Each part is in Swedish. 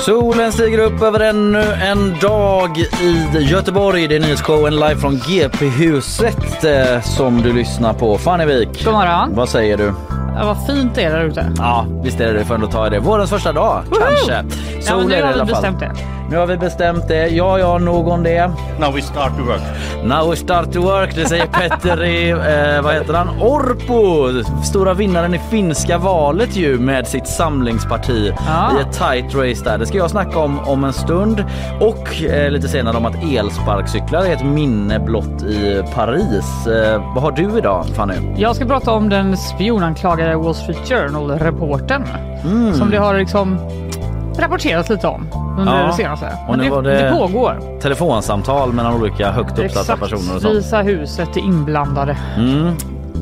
Solen stiger upp över ännu en dag i Göteborg. Det är nyhetsshowen live från GP-huset eh, som du lyssnar på. Fanny Wik, God morgon. vad säger du? Ja, vad fint det är där ute. Ja, visst är det får ändå ta det. Vårens första dag, kanske. Ja, Sol men nu i har alla vi fall. bestämt det. Nu har vi bestämt det. Ja, ja, nog om det. Now we start to work. Now we start to work, det säger Petteri, eh, vad heter han? Orpo! Stora vinnaren i finska valet ju med sitt samlingsparti Ja. i ett tight race där. Det ska jag snacka om om en stund och eh, lite senare om att elsparkcyklar är ett minne blott i Paris. Eh, vad har du idag Fanny? Jag ska prata om den spionanklagade Wall Street Journal-reporten Mm. som det har liksom rapporterats lite om under Ja, det senaste. och nu det, var det... det- pågår. Telefonsamtal mellan olika högt uppsatta Exakt. personer och sånt. Visa huset är inblandade. Mm.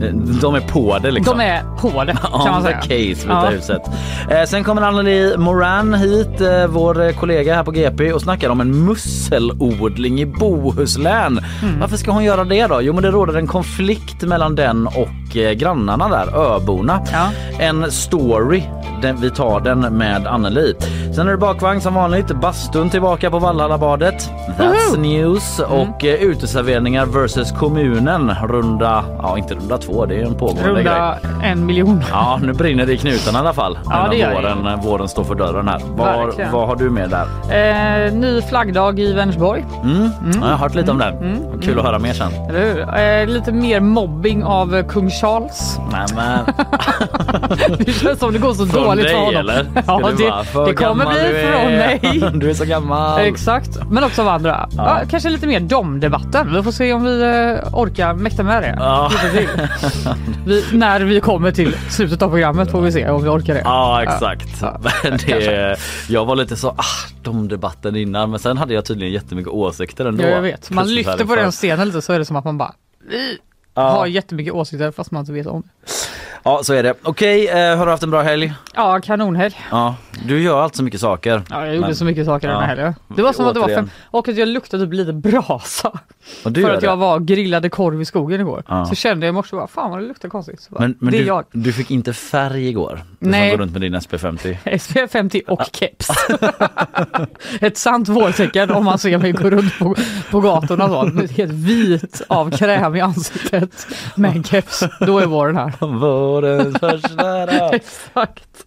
Eh, De är på det liksom. De är på det kan man säga. case, Ja. huset. Eh, sen kommer Anneli Moran hit, eh, vår kollega här på GP och snackar om en musselodling i Bohuslän. Mm. Varför ska hon göra det då? Jo men det råder en konflikt mellan den och eh, grannarna där, öborna. Ja. En story, den, vi tar den med Anneli. Sen är det bakvagn som vanligt, bastun tillbaka på Valhallabadet. That's news. Mm. Och eh, uteserveringar versus kommunen. Runda, ja inte runda två, det är en pågående grej. Runda en miljon. Ja, nu brinner det i knutarna i alla fall. Ja, det gör det. våren, våren står för dörren här. Vad, Verkligen. vad har du med där? Eh, ny flaggdag i Vänersborg. Mm. Jag har hört lite om det. Mm. Kul att höra mer sen. Eh, lite mer mobbing av kung Charles. Nej, men, Det känns som det går så från dåligt dig för honom. eller? Ja, det, det kommer bli från mig. Du är så gammal. Exakt, men också av andra. Ja. kanske lite mer domdebatten. Vi får se om vi eh, orkar mäkta med det. Ja. Vi, när vi kommer till slutet av programmet får vi se om vi orkar det. Ja exakt. Ja, det, jag var lite så, ah, de debatten innan men sen hade jag tydligen jättemycket åsikter ändå. Ja, jag vet. Man lyfter på den för- scenen lite så är det som att man bara Ja. har jättemycket åsikter fast man inte vet om det. Ja så är det. Okej, eh, har du haft en bra helg? Ja, kanonhelg. Ja, du gör alltid så mycket saker. Ja, jag gjorde Men- så mycket saker den här helgen. Det var som att det var Återigen. fem och att jag luktade typ lite brasa. Och du för gör att det. jag var grillade korv i skogen igår. Ja. Så kände jag i morse bara, fan vad det luktar konstigt. Så bara, Men, men det är du, jag. du fick inte färg igår? Du Nej. som går runt med din SP50. SPF 50 och keps. Ett sant vårtecken om man ser mig gå runt på, på gatorna så. Helt vit av kräm i ansiktet med en keps. Då är våren här. Vårens första dag. Exakt.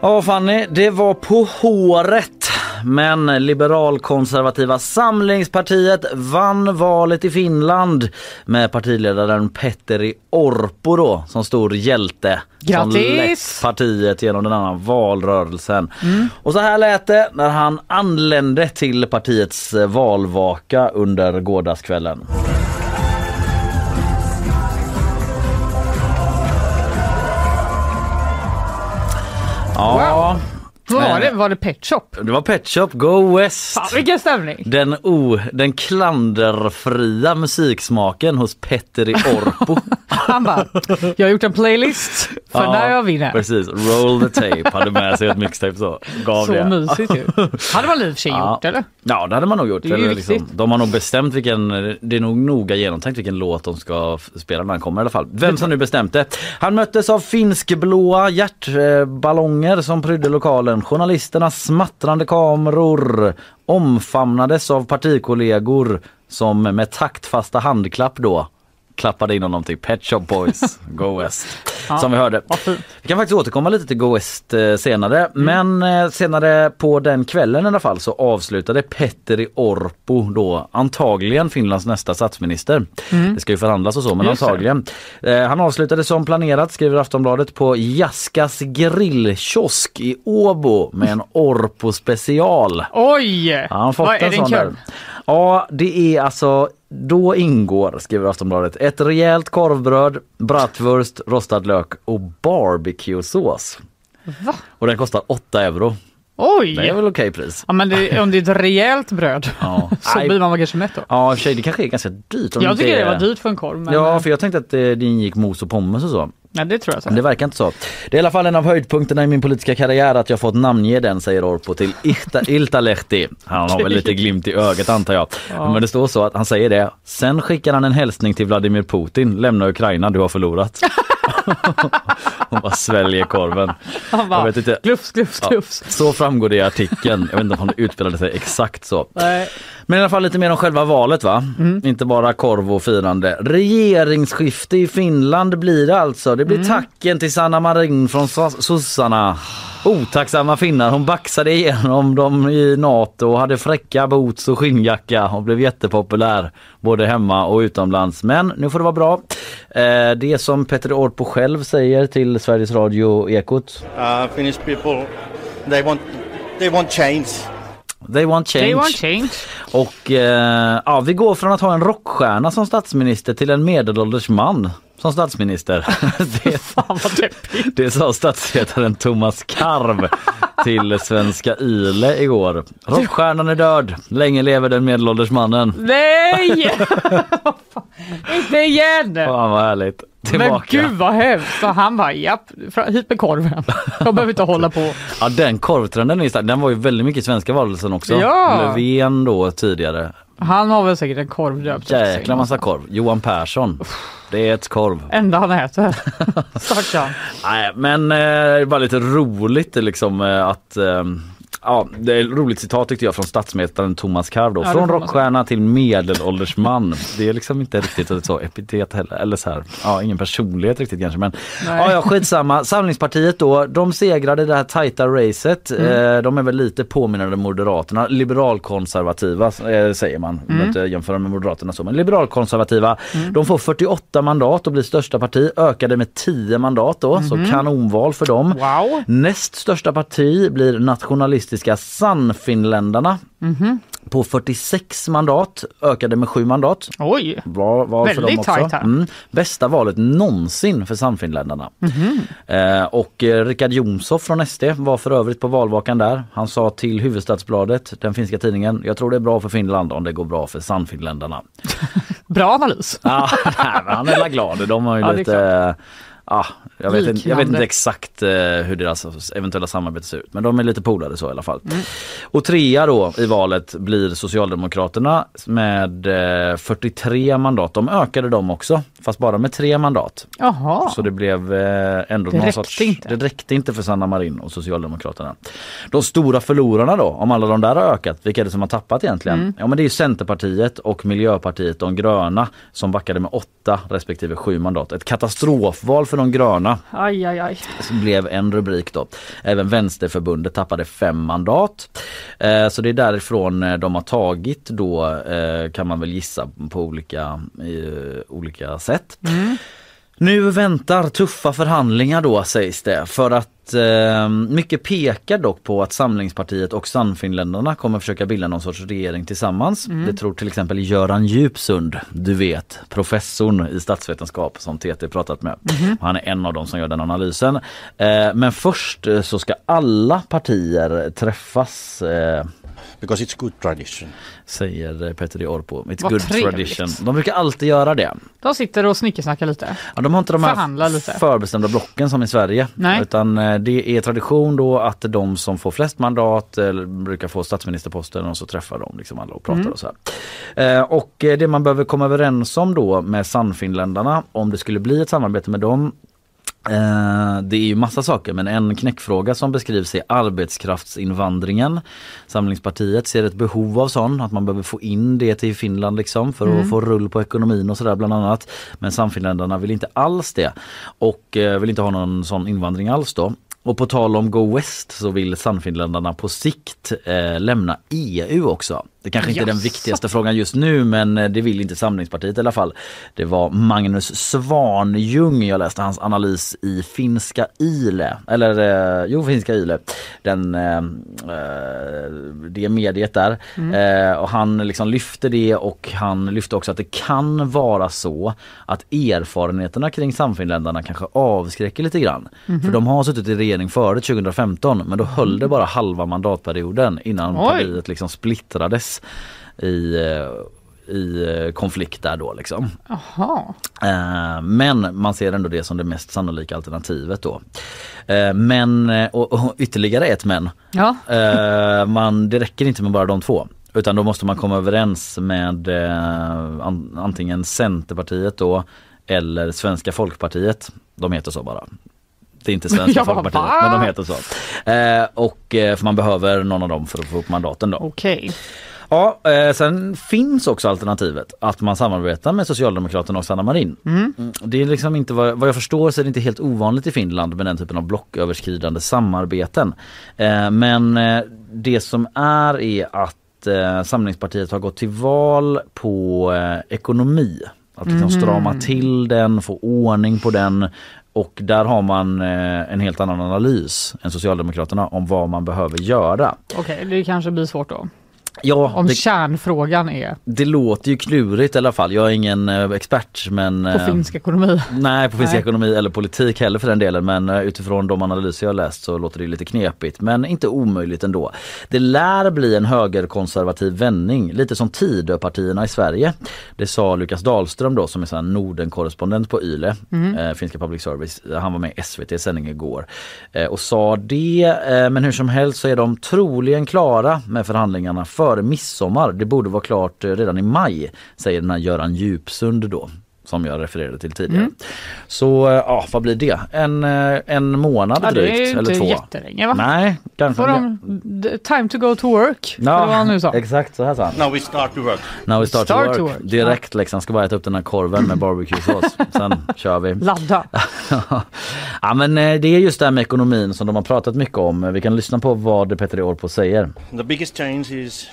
Ja Fanny, det var på håret. Men liberalkonservativa Samlingspartiet vann valet i Finland med partiledaren Petteri Orpo då som stor hjälte. Som Grattis! lett partiet genom den här valrörelsen. Och så här lät det när han anlände till partiets eh, valvaka under gårdagskvällen. Ja, Vad var det? Var det Pet Shop? det var Pet Shop Go West. Fan vilken stämning! Den, o, den klanderfria musiksmaken hos Petteri Orpo. Han bara, jag har gjort en playlist för Ja, när jag vinner. Precis, roll the tape. Hade med sig ett mixtape så. Gav Så det. mysigt ju. Hade man i och för sig Ja. gjort eller? Ja det hade man nog gjort. Eller liksom, de har nog bestämt vilken, det är nog noga genomtänkt vilken låt de ska spela när han kommer i alla fall. Vem som nu bestämt det. Han möttes av finskblåa hjärtballonger som prydde lokalen. Journalisternas smattrande kameror omfamnades av partikollegor som med taktfasta handklapp då klappade in honom till Pet Shop Boys Go West. Ja. som vi hörde. Vi kan faktiskt återkomma lite till Go West eh, senare men eh, senare på den kvällen i alla fall så avslutade Petteri Orpo då antagligen Finlands nästa statsminister. Det ska ju förhandlas och så men Just antagligen. Eh, han avslutade som planerat skriver Aftonbladet på Jaskas grillkiosk i Åbo med en Orpo special. Oj! Han fått Vad, en sån där. Ja, det är alltså då ingår, skriver Aftonbladet, ett rejält korvbröd, bratwurst, rostad lök och barbecuesås. Va? Och den kostar 8 euro. Oj! Det är väl okej pris? Ja, men det, om det är ett rejält bröd Ja. så blir man kanske mätt då. Ja, i och för sig, det kanske är ganska dyrt. Jag tycker det är- var dyrt för en korv. Men, Ja, ja, för jag tänkte att det, det ingick mos och pommes och så. Ja, det tror jag. Men det verkar inte så. Det är i alla fall en av höjdpunkterna i min politiska karriär att jag fått namnge den, säger Orpo till Ihta, Iltalehti. Han har väl lite glimt i ögat antar jag. Ja. Men det står så att han säger det. Sen skickar han en hälsning till Vladimir Putin. Lämna Ukraina, du har förlorat. Hon bara sväljer korven. Han Jag bara, vet inte. glufs, glufs, Ja, glufs. så framgår det i artikeln. Jag vet inte om det utspelade sig exakt så. Nej. Men i alla fall lite mer om själva valet va? Inte bara korv och firande. Regeringsskifte i Finland blir det alltså. Det blir tacken till Sanna Marin från so- sossarna. Otacksamma finnar. Hon baxade igenom dem i Nato och hade fräcka boots och skinnjacka och blev jättepopulär både hemma och utomlands. Men nu får det vara bra. Eh, det som Petter Orpo själv säger till Sveriges Radio Ekot. uh, Finnish people, they want, they want change. They want change. They want change. Och eh, ja, vi går från att ha en rockstjärna som statsminister till en medelålders man som statsminister. det, Fan det sa statsvetaren Thomas Karv till Svenska Ile igår. Rockstjärnan är död, länge lever den medelålders mannen. Nej! Inte igen! Fan vad härligt. Men Tillbaka. gud vad hemskt. Han bara, japp, hit med korven. Jag behöver inte hålla på. Ja den korvtrenden är stark. Den var ju väldigt mycket i svenska valrörelsen också. Ja. Löfven då tidigare. Han har väl säkert en korv döpt. Jäkla massa korv. Johan Persson. Det är ett korv. Enda han äter. Stackarn. Nej men eh, var lite roligt liksom eh, att eh, Ja, det är ett roligt citat tyckte jag från statsvetaren Thomas Karv då. Ja, Från rockstjärna till medelålders man. Det är liksom inte riktigt ett så epitet heller. Eller så här, ja ingen personlighet riktigt kanske men Nej. ja, ja skitsamma. Samlingspartiet då, de segrade det här tajta racet. Mm. Eh, de är väl lite påminnande Moderaterna. Liberalkonservativa eh, säger man. Mm. Mm. inte jämföra med Moderaterna så men liberalkonservativa. De får 48 mandat och blir största parti. Ökade med 10 mandat då. Mhm. Så kanonval för dem. Wow. Näst största parti blir nationalistiska Sannfinländarna Mhm. på 46 mandat, ökade med 7 mandat. Oj. Bra val för dem Väldigt också. tajt här. Mm. Bästa valet någonsin för Sannfinländarna. Mhm. Eh, och eh, Richard Jomshof från SD var för övrigt på valvakan där. Han sa till Huvudstadsbladet, den finska tidningen, jag tror det är bra för Finland om det går bra för Sannfinländarna. Bra analys. Ja, han är glad. De har ju Ja, lite... Ja, jag, vet inte, jag vet inte exakt eh, hur deras eventuella samarbete ser ut men de är lite polare så i alla fall. Mm. Och trea då i valet blir Socialdemokraterna med eh, 43 mandat. De ökade de också fast bara med tre mandat. Jaha. Så det blev eh, ändå Det någon räckte sorts... inte. Det räckte inte för Sanna Marin och Socialdemokraterna. De stora förlorarna då, om alla de där har ökat, vilka är det som har tappat egentligen? Mm. Ja men det är ju Centerpartiet och Miljöpartiet, de gröna, som backade med åtta respektive sju mandat. Ett katastrofval för de gröna Aj, aj, aj. blev en rubrik då. Även Vänsterförbundet tappade fem mandat. Eh, så det är därifrån eh, de har tagit då eh, kan man väl gissa på olika, eh, olika sätt. Nu väntar tuffa förhandlingar då sägs det för att eh, mycket pekar dock på att Samlingspartiet och Sannfinländarna kommer försöka bilda någon sorts regering tillsammans. Det tror till exempel Göran Djupsund, du vet professorn i statsvetenskap som TT pratat med. Han är en av dem som gör den analysen. Eh, men först eh, så ska alla partier träffas eh, because it's good tradition. säger Peter de Orpo. It's Vad good trevligt. tradition. De brukar alltid göra det. De sitter och snickersnackar lite. Ja, de har inte de här lite. förbestämda blocken som i Sverige. Nej. Utan eh, det är tradition då att de som får flest mandat eller brukar få statsministerposten och så träffar de liksom alla och pratar Mm. och så här. Eh, Och eh, det man behöver komma överens om då med Sannfinländarna om det skulle bli ett samarbete med dem Eh, det är ju massa saker men en knäckfråga som beskrivs är arbetskraftsinvandringen. Samlingspartiet ser ett behov av sån, att man behöver få in det till Finland liksom för att få rull på ekonomin och sådär bland annat. Men Samfinländarna vill inte alls det och eh, vill inte ha någon sån invandring alls då. Och på tal om Go West så vill Sannfinländarna på sikt eh, lämna EU också. Det kanske inte är den viktigaste frågan just nu men eh, det vill inte Samlingspartiet i alla fall. Det var Magnus Svanjung, jag läste hans analys i Finska Yle, eller eh, jo Finska Yle, den, eh, eh, det mediet där. Eh, och han liksom lyfte det och han lyfte också att det kan vara så att erfarenheterna kring Samfinländarna kanske avskräcker lite grann. För de har suttit i regering före 2015 men då höll det bara halva mandatperioden innan Oj. partiet liksom splittrades i, eh, i eh, konflikt där då liksom. Eh, Men man ser ändå det som det mest sannolika alternativet då. Eh, Men, och, och ytterligare ett men. Ja. Eh, man, det räcker inte med bara de två. Utan då måste man komma överens med an, antingen Centerpartiet då eller Svenska Folkpartiet. De heter så bara. Det är inte Svenska Folkpartiet va? men de heter så. Och för man behöver någon av dem för att få upp mandaten då. Okej. Ja, eh, sen finns också alternativet att man samarbetar med Socialdemokraterna och Sanna Marin. Mm, Det är liksom inte vad, vad jag förstår så är det inte helt ovanligt i Finland med den typen av blocköverskridande samarbeten. Eh, men eh, det som är är att eh, Samlingspartiet har gått till val på eh, ekonomi. Att liksom strama till den, få ordning på den och där har man eh, en helt annan analys än Socialdemokraterna om vad man behöver göra. Okej, det kanske blir svårt då. Ja, Om det, kärnfrågan är det låter ju klurigt i alla fall. Jag är ingen eh, expert men... på eh, finsk ekonomi. Nej, på finsk Nej. ekonomi eller politik heller för den delen men eh, utifrån de analyser jag läst så låter det lite knepigt men inte omöjligt ändå. Det lär bli en högerkonservativ vändning, lite som Tidöpartierna i Sverige. Det sa Lukas Dahlström då som är sån Norden-korrespondent på YLE, eh, finska public service. Han var med i SVT sändning igår eh, och sa det eh, men hur som helst så är de troligen klara med förhandlingarna före midsommar. Det borde vara klart eh, redan i maj säger den här Göran Djupsund då som jag refererade till tidigare. Så eh, ja, vad blir det? En, eh, en månad Ja, det är drygt ju eller inte två? jättelänge va? Nej, kanske. Får de time to go to work? Eller vad han nu sa. exakt så här sa han. Now we start to work. Now we start, Start to, to work. work. Direkt liksom, ska bara äta upp den här korven med barbecuesås. Sen kör vi. Ladda. ja men eh, det är just det här med ekonomin som de har pratat mycket om. Vi kan lyssna på vad Peter Orpo säger. The biggest change is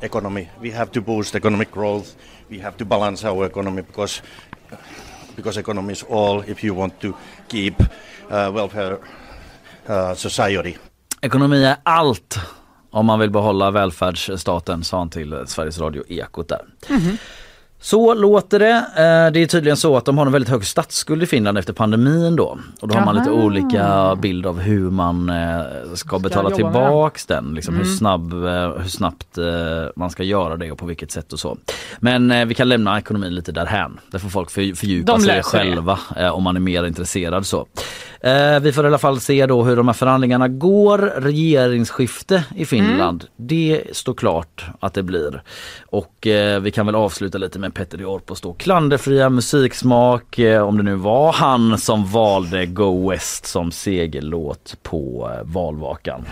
economy. We have to boost economic growth. We have to balance our economy because because economy is all if you want to keep uh, welfare uh, society. Ekonomi är allt om man vill behålla välfärdsstaten, sa han till Sveriges Radio Ekot där. Så låter det. Eh, Det är tydligen så att de har en väldigt hög statsskuld i Finland efter pandemin då. Och då har man lite Jaha. olika bild av hur man eh, ska betala med tillbaks den. Liksom hur, snabb, eh, hur snabbt man ska göra det och på vilket sätt och så. Men vi kan lämna ekonomin lite därhän. Där får folk för- fördjupa sig det. själva eh, om man är mer intresserad så. Eh, vi får i alla fall se då hur de här förhandlingarna går. Regeringsskifte i Finland, det står klart att det blir. Och eh, vi kan väl avsluta lite med Petter Orpos då klanderfria musiksmak. Eh, om det nu var han som valde Go West som segellåt på eh, valvakan.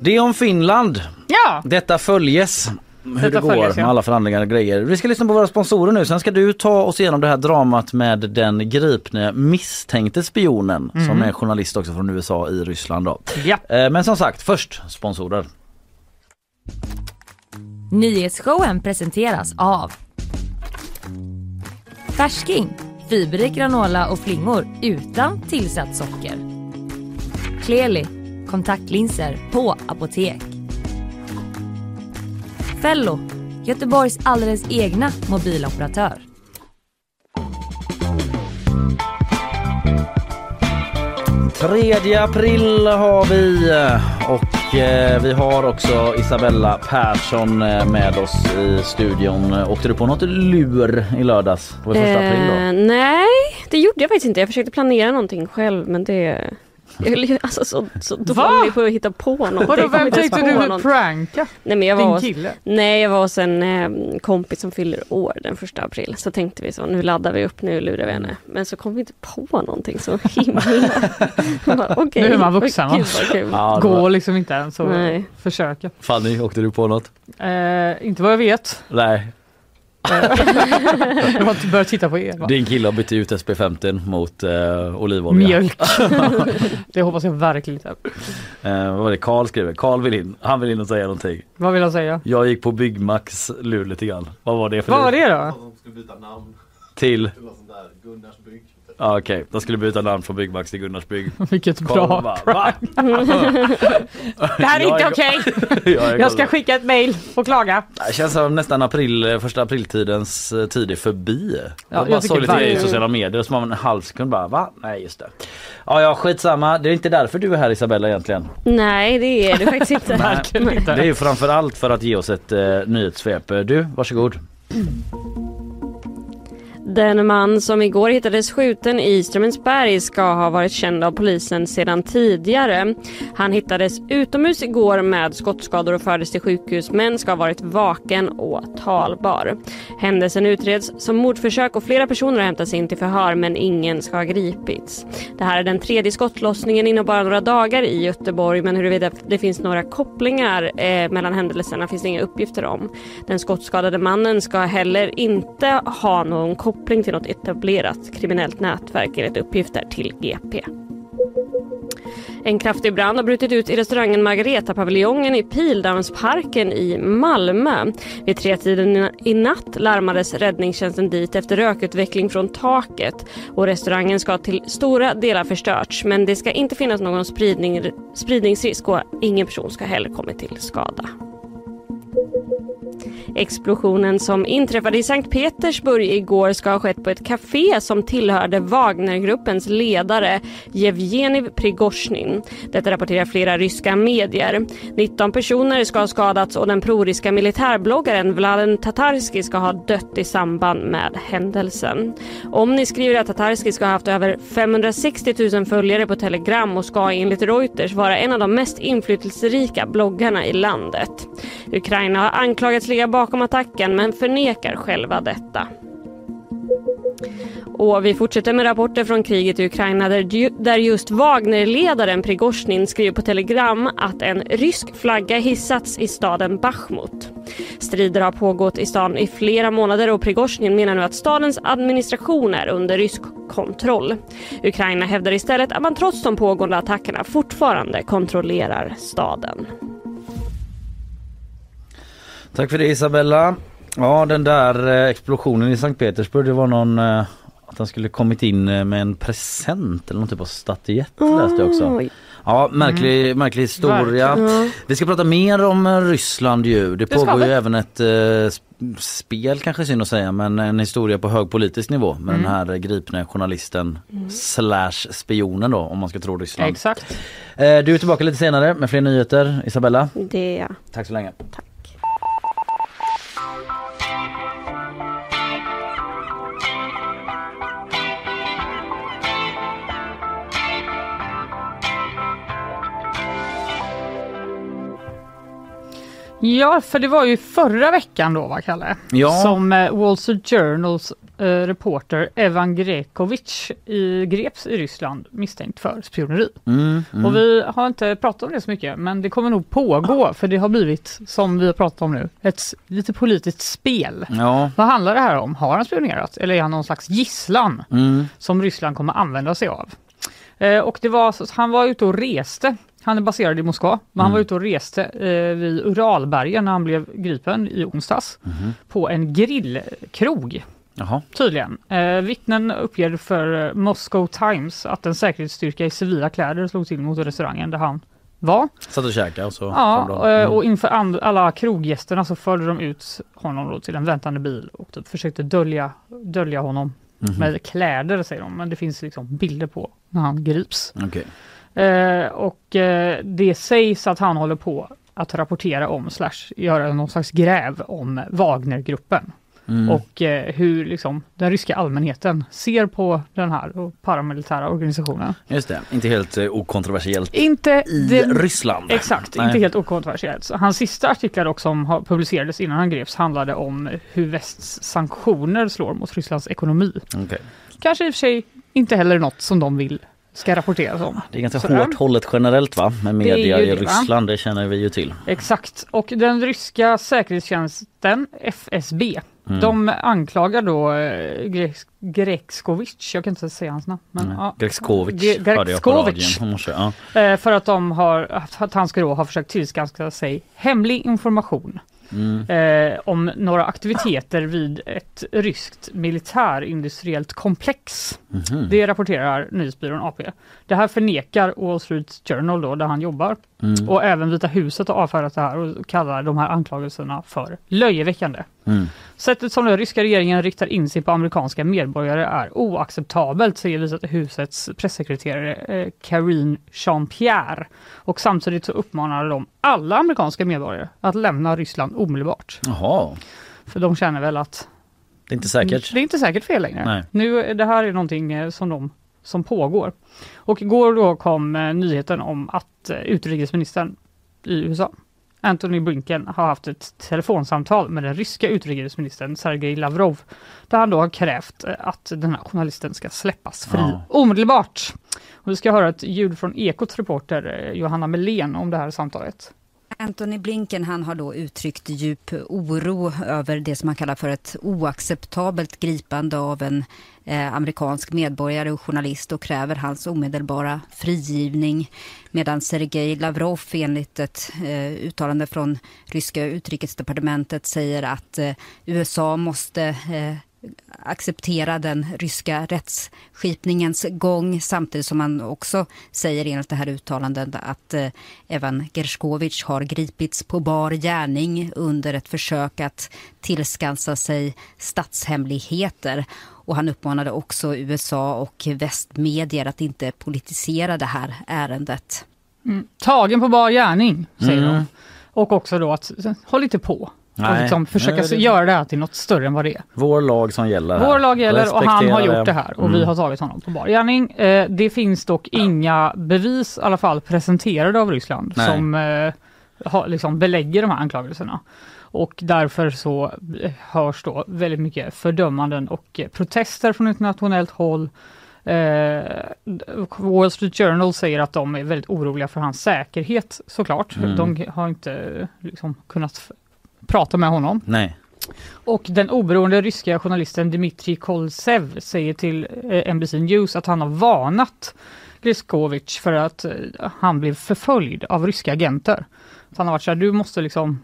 Det är om Finland. Ja, Detta följes. Hur Detta det går med alla förhandlingar och grejer. Vi ska lyssna på våra sponsorer nu. Sen ska du ta oss igenom det här dramat med den gripne misstänkte spionen som är journalist också från USA i Ryssland. Då. ja. Eh, Men som sagt, först sponsorer. Nyhetsshowen presenteras av Färsking, fiberrik granola och flingor utan tillsatt socker. Kleli, kontaktlinser på apotek. Fello, Göteborgs alldeles egna mobiloperatör. 3 april har vi och eh, vi har också Isabella Persson eh, med oss i studion. Åkte du på något lur i lördags på första april då? Eh, nej, det gjorde jag faktiskt inte. Jag försökte planera någonting själv men det jag är alltså så, så dålig på att hitta på någonting. Vadå, vem på du någonting. pranka? Nej men jag var Din hos, kille? nej, jag var hos en eh, kompis som fyller år den första april. Så tänkte vi så, nu laddar vi upp, nu lurar vi henne. Men så kom vi inte på någonting så himla... Bara, Okej, Nu är man vuxen, va? Gud. Ja, var- Går liksom inte ens att försöka. Fanny, åkte du på något? Eh, inte vad jag vet. Nej, Jag har inte börjat titta på er. Va? din kille har bytt ut SP50 mot eh, olivolja. Mjölk. det hoppas jag verkligen inte. Eh, vad var det Karl skriver? Karl vill in. Han vill in och säga någonting. Vad vill jag säga? Jag gick på Byggmax lur lite grann. Vad var det för Vad var det då? De skulle byta namn Till? Gunnars bygg. Ja, Okej, de skulle byta namn från Byggmax till Gunnars bygg. Vilket Karl bra prank. Det här är inte okej. Jag, är Jag ska skicka ett mail och klaga. Det känns som nästan april, första apriltidens eh, tid är förbi. Ja, tycker såg lite grejer i sociala medier som man en halv sekund bara va? Nej just det. Ja ja skitsamma, det är inte därför du är här Isabella egentligen. Nej, det är det faktiskt inte. Inte. Det är ju framförallt för att ge oss ett eh, nyhetssvep. Du, varsågod. Den man som igår hittades skjuten i Strömensberg ska ha varit känd av polisen sedan tidigare. Han hittades utomhus igår med skottskador och fördes till sjukhus men ska ha varit vaken och talbar. Händelsen utreds som mordförsök och flera personer har hämtats in till förhör men ingen ska ha gripits. Det här är den tredje skottlossningen inom bara några dagar i Göteborg men huruvida det finns några kopplingar eh, mellan händelserna finns det inga uppgifter om. Den skottskadade mannen ska heller inte ha någon koppling koppling till något etablerat kriminellt nätverk enligt uppgifter till GP. En kraftig brand har brutit ut i restaurangen Margareta-paviljongen i Pildammsparken i Malmö. Vid tretiden i natt larmades räddningstjänsten dit efter rökutveckling från taket och restaurangen ska till stora delar förstörts men det ska inte finnas någon spridning, spridningsrisk och ingen person ska heller kommit till skada. Explosionen som inträffade i Sankt Petersburg igår ska ha skett på ett café som tillhörde Wagnergruppens ledare Jevgenij Prigozjin. Detta rapporterar flera ryska medier. 19 personer ska ha skadats och den proryska militärbloggaren Vladen Tatarski ska ha dött i samband med händelsen. Omni skriver att Tatarski ska ha haft över 560 000 följare på Telegram och ska enligt Reuters vara en av de mest inflytelserika bloggarna i landet. Ukraina har anklagats ligga bakom bakom attacken men förnekar själva detta. Och vi fortsätter med rapporter från kriget i Ukraina där, just Wagnerledaren Prigozjnin skriver på Telegram att en rysk flagga hissats i staden Bachmut. Strider har pågått i staden i flera månader och Prigozjnin menar nu att stadens administration är under rysk kontroll. Ukraina hävdar istället att man trots de pågående attackerna fortfarande kontrollerar staden. Tack för det Isabella. Ja den där eh, explosionen i Sankt Petersburg det var någon eh, att han skulle kommit in eh, med en present eller någon typ av statyett läste jag också. Ja märklig, märklig historia. Vi ska prata mer om Ryssland ju. Det Det pågår ju även ett eh, sp- spel kanske synd att säga men en historia på hög politisk nivå med den här gripne journalisten slash spionen då om man ska tro Ryssland. Exakt. Eh, du är tillbaka lite senare med fler nyheter Isabella. Det är jag. Tack så länge. Tack. Ja, för det var ju förra veckan då, va Kalle? Ja. Som eh, Wall Street Journals eh, reporter Evan Grekovic i, greps i Ryssland misstänkt för spioneri. Mm, mm. Och vi har inte pratat om det så mycket, men det kommer nog pågå för det har blivit, som vi har pratat om nu, ett lite politiskt spel. Ja. Vad handlar det här om? Har han spionerat eller är han någon slags gisslan Mm. som Ryssland kommer använda sig av? Eh, och det var, han var ute och reste. Han är baserad i Moskva, men han var ute och reste eh, vid Uralbergen när han blev gripen i onsdags på en grillkrog. Jaha. Tydligen. Eh, vittnen uppger för eh, Moscow Times att en säkerhetsstyrka i civila kläder slog till mot restaurangen där han var. Satt och käkade och så Ja, eh, Mm. och inför alla kroggästerna så förde de ut honom till en väntande bil och typ försökte dölja, dölja honom Mhm. med kläder säger de. Men det finns liksom bilder på när han grips. Okej. Eh, och eh, det sägs att han håller på att rapportera om slash göra någon slags gräv om Wagnergruppen. Mm. Och eh, hur liksom, den ryska allmänheten ser på den här paramilitära organisationen. Just det, inte helt eh, okontroversiellt Inte i den- Ryssland. Exakt, Nej. inte helt okontroversiellt. Så Hans sista artiklar dock som publicerades innan han greps handlade om hur västs sanktioner slår mot Rysslands ekonomi. Okej. Kanske i och för sig inte heller något som de vill ska rapporteras om. Det är ganska Sådär. hårt hållet generellt va? Med Det media i det, va? Ryssland, det känner vi ju till. Exakt, och den ryska säkerhetstjänsten FSB Mm. de anklagar då eh, Greks- Grekskovic, jag kan inte säga hans namn, men, Mm. ja. Grekskovic. i morse, Ja. eh, för att, de har, att han ska då ha försökt tillskansa sig hemlig information Mm. eh, om några aktiviteter vid ett ryskt militärindustriellt komplex. Mhm. Det rapporterar nyhetsbyrån AP. Det här förnekar Wall Street Journal då, där han jobbar. Mm. Och även Vita huset har avfärdat det här och kallar de här anklagelserna för löjeväckande. Mm. Sättet som den ryska regeringen riktar in sig på amerikanska medborgare är oacceptabelt, säger Vita husets pressekreterare eh, Karine Jean-Pierre. Och samtidigt så uppmanar de alla amerikanska medborgare att lämna Ryssland omedelbart. Jaha, För de känner väl att det är inte säkert. det är inte säkert fel längre. Nej. Nu, det här är någonting eh, som, de, som pågår. Och igår då kom eh, nyheten om att eh, utrikesministern i USA, Antony Blinken, har haft ett telefonsamtal med den ryska utrikesministern Sergej Lavrov. Där han då har krävt eh, att den här journalisten ska släppas fri Ja. omedelbart. Och vi ska höra ett ljud från Ekots reporter Johanna Melén om det här samtalet. Antony Blinken han har då uttryckt djup oro över det som han kallar för ett oacceptabelt gripande av en eh, amerikansk medborgare och journalist och kräver hans omedelbara frigivning. Medan Sergej Lavrov enligt ett eh, uttalande från ryska utrikesdepartementet säger att eh, USA måste eh, acceptera den ryska rättsskipningens gång samtidigt som man också säger enligt det här uttalandet att eh, även Gershkovich har gripits på bar gärning under ett försök att tillskansa sig statshemligheter. Och han uppmanade också USA och västmedier att inte politisera det här ärendet. Tagen på bar gärning, säger Mm. de. Och också då att håll inte på. Och Nej. liksom försöka det- göra det här till något större än vad det är. Vår lag som gäller här. Vår lag gäller och han har gjort det här och vi Mm. har tagit honom på bar gärning. Eh, det finns dock inga bevis i alla fall presenterade av Ryssland Nej. som eh, har, liksom belägger de här anklagelserna. Och därför så eh, hörs då väldigt mycket fördömanden och eh, protester från internationellt håll. Eh, Wall Street Journal säger att de är väldigt oroliga för hans säkerhet såklart. Mm. De har inte liksom, kunnat prata med honom. Nej. Och den oberoende ryska journalisten Dmitrij Kolsev säger till eh, NBC News att han har varnat Griskovich för att eh, han blev förföljd av ryska agenter. Så han har varit så här, du måste liksom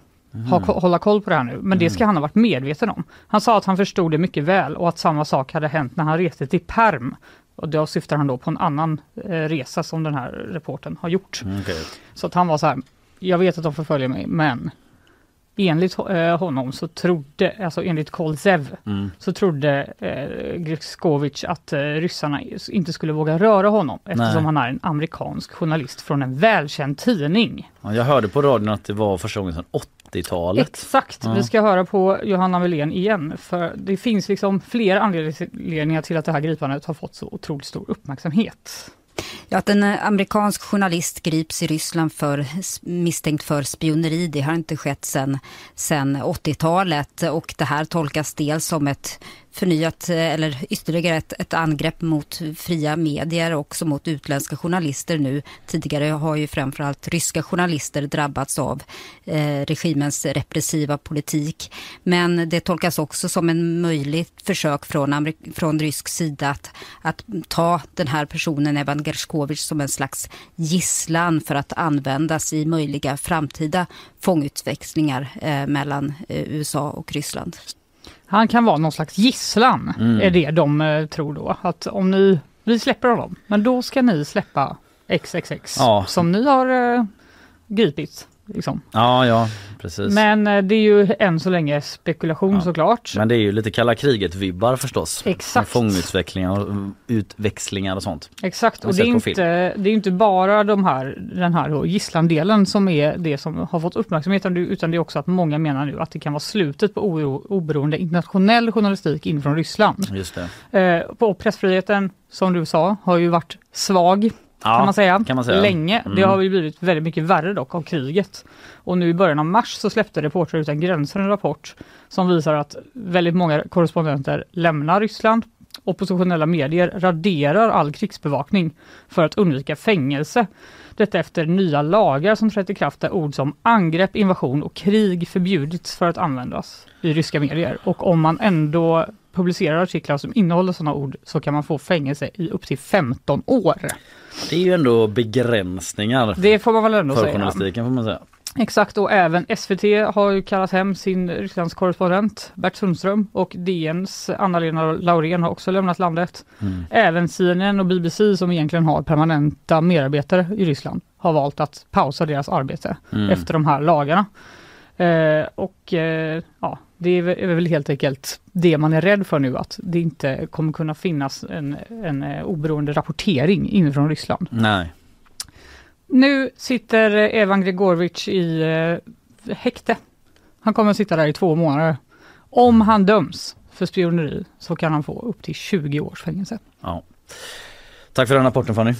ha, ko- hålla koll på det här nu. Men det ska han ha varit medveten om. Han sa att han förstod det mycket väl och att samma sak hade hänt när han reste till Perm. Och då syftar han då på en annan eh, resa som den här reporten har gjort. Mm, okej. Så att han var så här, jag vet att de förföljer mig men enligt eh, honom så trodde, alltså enligt Kolzev, Mm. så trodde eh, Grikovic att eh, ryssarna inte skulle våga röra honom eftersom Nej. han är en amerikansk journalist från en välkänd tidning. Ja, Jag hörde på radion att det var första gången sedan 80-talet. Exakt, Ja. vi ska höra på Johanna Melén igen för det finns liksom flera anledningar till att det här gripandet har fått så otroligt stor uppmärksamhet. Ja, att en eh, amerikansk journalist grips i Ryssland för, misstänkt för spioneri, det har inte skett sedan sen 80-talet och det här tolkas dels som ett förnyat eh, eller ytterligare ett, ett angrepp mot fria medier och också mot utländska journalister nu. Tidigare har ju framförallt ryska journalister drabbats av eh, regimens repressiva politik. Men det tolkas också som en möjligt försök från, Amerik- från rysk sida att, att ta den här personen, Evan Gershkovich, som en slags gisslan för att användas i möjliga framtida fångutväxlingar eh, mellan eh, USA och Ryssland. Han kan vara någon slags gisslan, Mm. är det de eh, tror då. Att om ni, vi släpper honom, men då ska ni släppa XXX Ja. som ni har eh, gripit. Liksom. Ja, ja, precis. Men, Men eh, det är ju än så länge spekulation Ja. såklart. det är ju lite kalla kriget-vibbar förstås. Exakt. Fångutvecklingar och utväxlingar och sånt. Exakt, och det är, inte, det är inte bara de här, den här gisslandelen som är det som har fått uppmärksamhet utan det- är också att många menar nu att det kan vara slutet på oro, oberoende internationell journalistik inifrån Ryssland. Just det. Eh, på pressfriheten, som du sa, har ju varit svag Ja, kan, man säga. kan man säga. länge. Det Mm. har ju blivit väldigt mycket värre dock av kriget. Och nu i början av mars så släppte Reportrar utan gränser en rapport som visar att väldigt många korrespondenter lämnar Ryssland. Oppositionella medier raderar all krigsbevakning för att undvika fängelse. Detta efter nya lagar som trätt i kraft där ord som angrepp, invasion och krig förbjudits för att användas i ryska medier. Och om man ändå publicerar artiklar som innehåller sådana ord så kan man få fängelse i upp till 15 år. Det är ju ändå begränsningar Det får man väl ändå för säga. journalistiken får man säga. Exakt och även SVT har ju kallat hem sin Rysslandskorrespondent Bert Sundström och DNs Anna-Lena Laurén har också lämnat landet. Mm. Även CNN och BBC som egentligen har permanenta medarbetare i Ryssland har valt att pausa deras arbete Mm. efter de här lagarna. Eh, och eh, ja, det är väl- helt enkelt det man är rädd för nu att det inte kommer kunna finnas en, en eh, oberoende rapportering inifrån Ryssland. Nej. Nu sitter Evan Gregorovic i eh, häkte. Han kommer att sitta där i två månader. Om han döms för spioneri så kan han få upp till 20 års fängelse. Ja. Tack för den rapporten Fanny.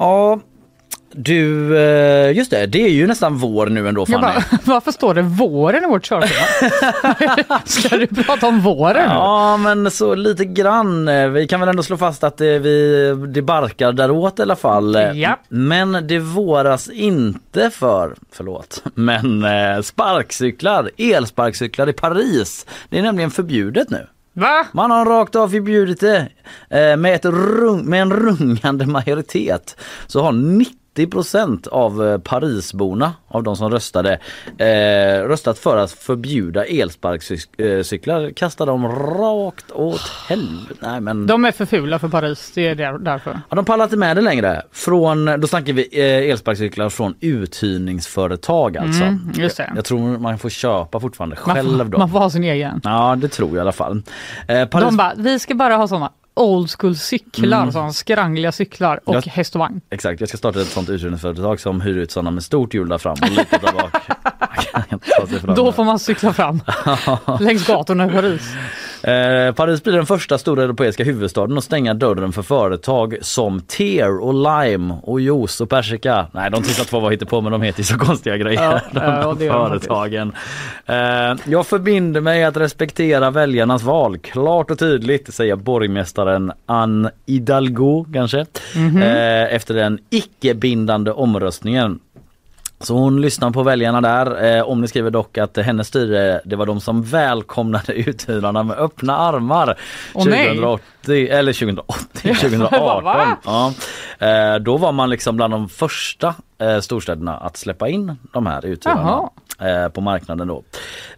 Ja, du, eh, just det, det är ju nästan vår nu ändå Fanny. bara, varför står det våren i vårt körschema? Ska du prata om våren? Ja men så lite grann. Eh, Vi kan väl ändå slå fast att det, vi, det barkar däråt i alla fall. Eh, Ja. Men det våras inte för, förlåt, men eh, sparkcyklar, elsparkcyklar i Paris. Det är nämligen förbjudet nu. Va? Man har rakt av förbjudit det eh, med, ett rung, med en rungande majoritet. Så har 90% av eh, Parisborna, av de som röstade, eh, röstat för att förbjuda elsparkcyklar. Kasta dem rakt åt helvete. Nej men De är för fula för Paris, det är där, därför. Ja, de pallar inte med det längre. Från, då snackar vi eh, elsparkcyklar från uthyrningsföretag alltså. Mm, just det. Jag tror man får köpa fortfarande Man själv får, då. man får ha sin egen. Ja det tror jag i alla fall. Eh, Paris... De bara, vi ska bara ha sådana old school cyklar, Mm. sådana skrangliga cyklar och Jag- häst och vagn. Exakt, jag ska starta ett sånt uthyrningsföretag som hyr ut sådana med stort hjul där fram och lite där bak. Då får man cykla fram längs gatorna i Paris. Eh, Paris blir den första stora europeiska huvudstaden att stänga dörren för företag som Tear och Lime och juice och persika. Nej, de sista två var på men de heter ju så konstiga grejer. Ja, de ja, företagen. Eh, jag förbinder mig att respektera väljarnas val klart och tydligt, säger borgmästaren Anne Hidalgo kanske. Mhm. Eh, efter den icke-bindande omröstningen. Så hon lyssnar på väljarna där. Eh, om ni skriver dock att hennes styre, det var de som välkomnade uthyrarna med öppna armar. Åh, nej. 2080, eller 2080, Vad, va? 2018. Ja. Eh, då var man liksom bland de första eh, storstäderna att släppa in de här uthyrarna. Eh, på marknaden då.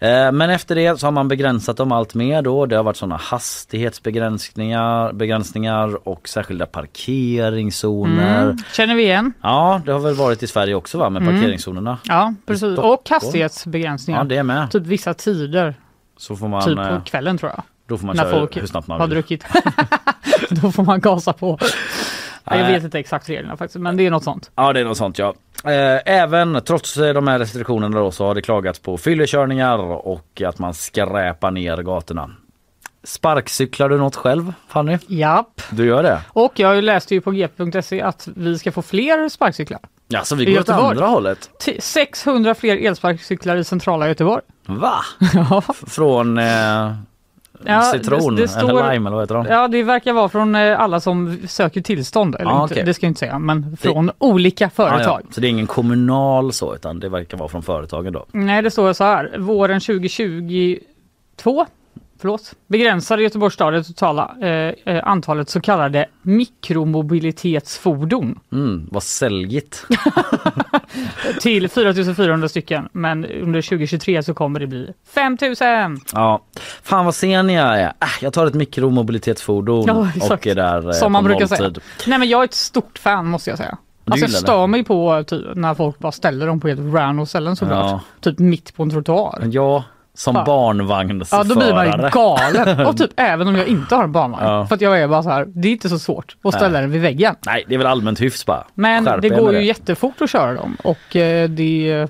Eh, men efter det så har man begränsat dem allt mer då. Det har varit sådana hastighetsbegränsningar begränsningar och särskilda parkeringszoner. Mm. Känner vi igen? Ja, det har väl varit i Sverige också va med Mm. parkeringszonerna. Ja, precis. Och hastighetsbegränsningar. Ja, det är med. Typ vissa tider, Så får man, typ eh, på kvällen tror jag. Då får man När köra folk hur snabbt man har vill. druckit. Då får man gasa på. Ja, Jag Nej. vet inte exakt reglerna faktiskt, men det är något sånt. Ja det är något sånt ja. Eh, Även trots eh, de här restriktionerna då så har det klagats på fyllekörningar och att man skräpar ner gatorna. Sparkcyklar du något själv Fanny? Japp. Du gör det? Och jag läste ju på g.se att vi ska få fler sparkcyklar. Ja så vi går åt andra hållet. T- 600 fler elsparkcyklar i centrala Göteborg. Va? Ja, Från eh, Ja, citron det- det står- eller lime eller vad heter de? ja det verkar vara från eh, alla som söker tillstånd. Eller Ah, inte, okej. Det ska jag inte säga, men från olika Ah, företag. ja. Så det är ingen kommunal så utan det verkar vara från företagen då. Nej, det står så här. Våren 2022 Förlåt. Begränsade Göteborgs stad det totala eh, eh, antalet så kallade mikromobilitetsfordon. Mm, vad säljigt. till 4400 stycken. Men under 2023 så kommer det bli 5000. Ja, fan vad sen jag är. Äh, jag tar ett mikromobilitetsfordon Ja, och är där eh, Som man brukar säga. nolltid. Nej men jag är ett stort fan måste jag säga. Du Alltså jag det? stör mig på typ, när folk bara ställer dem på helt random ställen såklart. Ja. Typ mitt på en trottoar. Ja, som Ja. barnvagnsförare. Ja då blir man ju galen. Och typ även om jag inte har en barnvagn. Ja. För att jag är bara så här, det är inte så svårt att ställa den vid väggen. Nej, det är väl allmänt hyfs bara. Men Skärp det går ju jättefort att köra dem och eh, det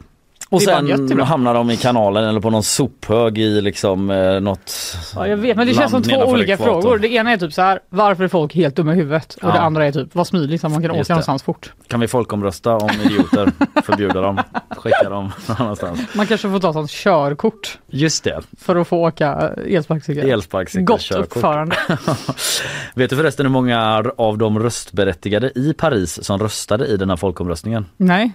Och sen hamnar de i kanalen eller på någon sophög i liksom eh, något Ja, jag vet, men det känns som två olika frågor. Det ena är typ så här, varför är folk helt dumma i huvudet? Och Ja. det andra är typ, vad smidigt att man kan Just åka det. någonstans fort. Kan vi folkomrösta om idioter? Förbjuda dem, skicka dem någon annanstans. Man kanske får ta sånt körkort Just det, för att få åka elsparkcykel. elsparkcykel, Gott körkort. uppförande. Vet du förresten hur många av de röstberättigade i Paris som röstade i den här folkomröstningen? Nej,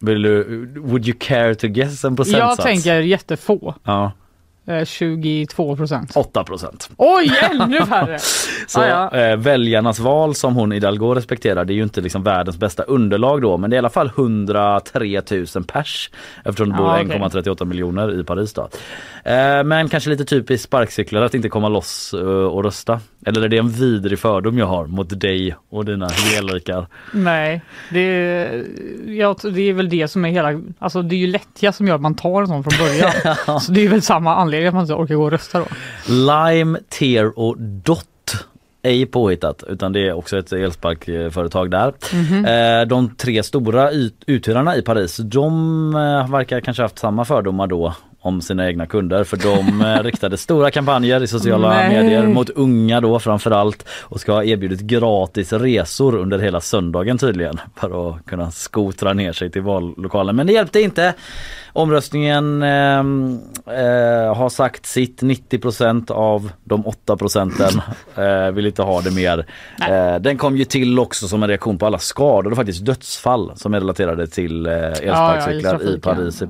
Vill du, would you care to guess en procentsats? jag tänker jättefå. Ja, 22 procent. 8 procent. Oj, ännu färre! Så Ah, ja. eh, väljarnas val som hon Hidalgo respekterar det är ju inte liksom världens bästa underlag då men det är i alla fall 103 000 pers eftersom det bor Ja, okej. 1,38 miljoner i Paris då. Eh, men kanske lite typiskt sparkcyklar att inte komma loss eh, och rösta. Eller är det en vidrig fördom jag har mot dig och dina helrikar? Nej, det, ja, det är väl det som är hela, alltså det är ju lättja som gör att man tar en sån från början. Så det är väl samma anledning att man inte orkar gå och rösta då. Lime, Tear och Dot ej påhittat utan det är också ett elsparkföretag där. Mhm. Eh, De tre stora ut- uthyrarna i Paris de eh, verkar kanske haft samma fördomar då om sina egna kunder för de eh, riktade stora kampanjer i sociala Nej. medier mot unga då framförallt och ska ha erbjudit gratis resor under hela söndagen tydligen för att kunna skotra ner sig till vallokalen. Men det hjälpte inte. Omröstningen ehm, eh, har sagt sitt 90% av de 8 procenten eh, vill inte ha det mer. Eh, den kom ju till också som en reaktion på alla skador och faktiskt dödsfall som är relaterade till eh, elsparkcyklar Ja, ja, i i. Paris, i,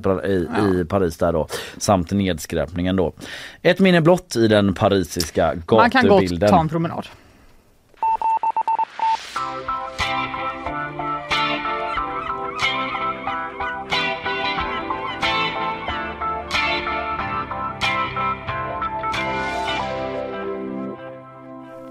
i, i Paris där då samt nedskräpningen då. Ett minne blott i den parisiska Man kan gatubilden. ta en promenad.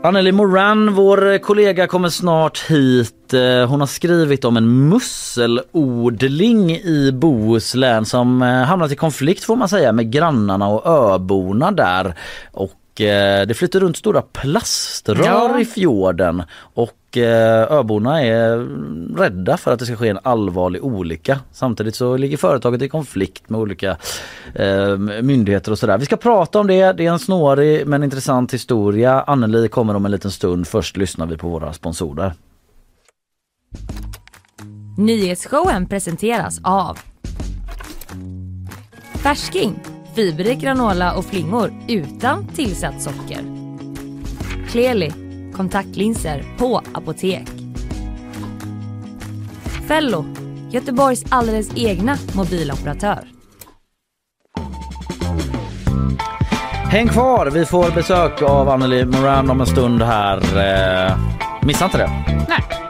Anneli Moran, vår kollega, kommer snart hit. Eh, Hon har skrivit om en musselodling i Bohuslän som eh, hamnat i konflikt får man säga med grannarna och öborna där. Och eh, det flyter runt stora plaströr Ja. i fjorden och eh, öborna är rädda för att det ska ske en allvarlig olycka. Samtidigt så ligger företaget i konflikt med olika eh, myndigheter och sådär. Vi ska prata om det. Det är en snårig men intressant historia. Anneli kommer om en liten stund. Först lyssnar vi på våra sponsorer. Nyhetsshowen presenteras av Färsking, fiberrik granola och flingor utan tillsatt socker. Kleli, kontaktlinser på apotek. Fello, Göteborgs alldeles egna mobiloperatör. Häng kvar! Vi får besök av Anneli Moran om en stund här. Eh, missa inte det. Nej.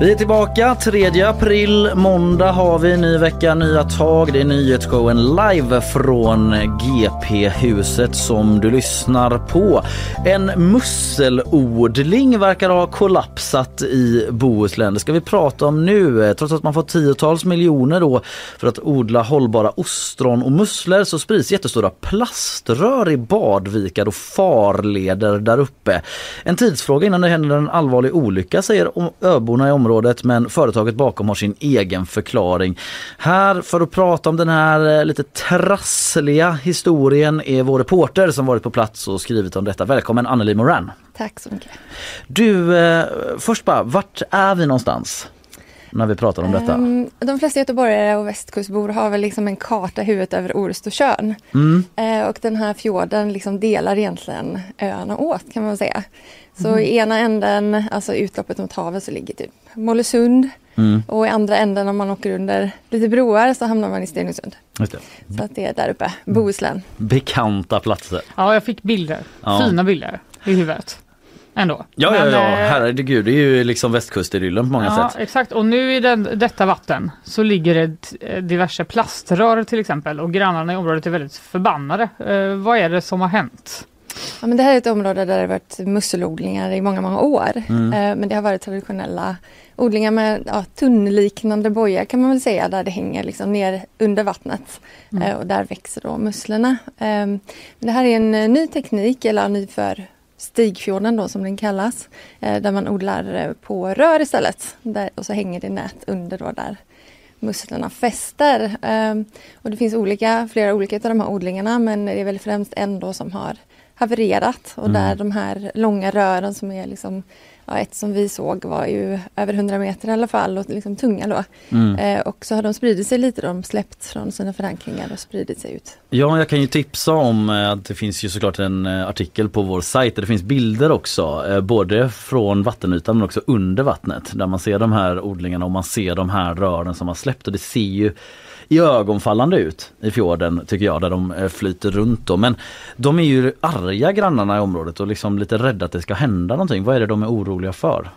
Vi är tillbaka 3 april, måndag har vi ny vecka, nya tag. Det är nyhetsshowen live från GP-huset som du lyssnar på. En musselodling verkar ha kollapsat i Bohuslän. Det ska vi prata om nu. Eh, trots att man får tiotals miljoner då för att odla hållbara ostron och musslor så sprids jättestora plaströr i badvikar och farleder där uppe. En tidsfråga innan det händer en allvarlig olycka säger öborna i området men företaget bakom har sin egen förklaring. Här för att prata om den här eh, lite trassliga historien är vår reporter som varit på plats och skrivit om detta. Välkommen Anneli Moran. Tack så mycket. Du, eh, först bara, vart är vi någonstans? När vi pratar om detta. Ehm, de flesta göteborgare och västkustbor har väl liksom en karta i huvudet över Orust och Tjörn. Mm. Eh, och den här fjorden liksom delar egentligen öarna åt kan man säga. Så i ena änden, alltså utloppet mot havet, så ligger typ Mollösund. Mm. Och i andra änden om man åker under lite broar så hamnar man i Stenungsund. Så att det är där uppe, Bohuslän. Bekanta platser. Ja, jag fick bilder. Ja. Fina bilder i huvudet. Ändå. Ja, ja, Men, ja, eh, herregud, det är ju liksom västkustidyllen på många Ja, sätt. exakt. Och nu i den, detta vatten så ligger det ett, eh, diverse plaströr till exempel och grannarna i området är väldigt förbannade. Eh, vad är det som har hänt? Ja, men det här är ett område där det har varit musselodlingar i många, många år. Mm. Eh, Men det har varit traditionella odlingar med ja, tunnliknande bojar kan man väl säga, där det hänger liksom ner under vattnet. Mm. Eh, Och där växer då musslorna. Eh, Det här är en eh, ny teknik, eller ny för Stigfjorden då som den kallas. Där man odlar på rör istället. Där, och så hänger det nät under då där musslorna fäster. Eh, Och det finns olika, flera olika av de här odlingarna men det är väl främst en då som har havererat och Mm. där de här långa rören som är liksom Ja, ett som vi såg var ju över 100 meter i alla fall och liksom tunga då. Mm. Eh, och så har de spridit sig lite, de släppt från sina förankringar och spridit sig ut. Ja, jag kan ju tipsa om eh, att det finns ju såklart en eh, artikel på vår sajt där det finns bilder också, eh, både från vattenytan men också under vattnet där man ser de här odlingarna och man ser de här rören som har släppt och det ser ju i ögonfallande ut i fjorden tycker jag där de eh, flyter runt då. Men de är ju arga grannarna i området och liksom lite rädda att det ska hända någonting. Vad är det de är oroliga för?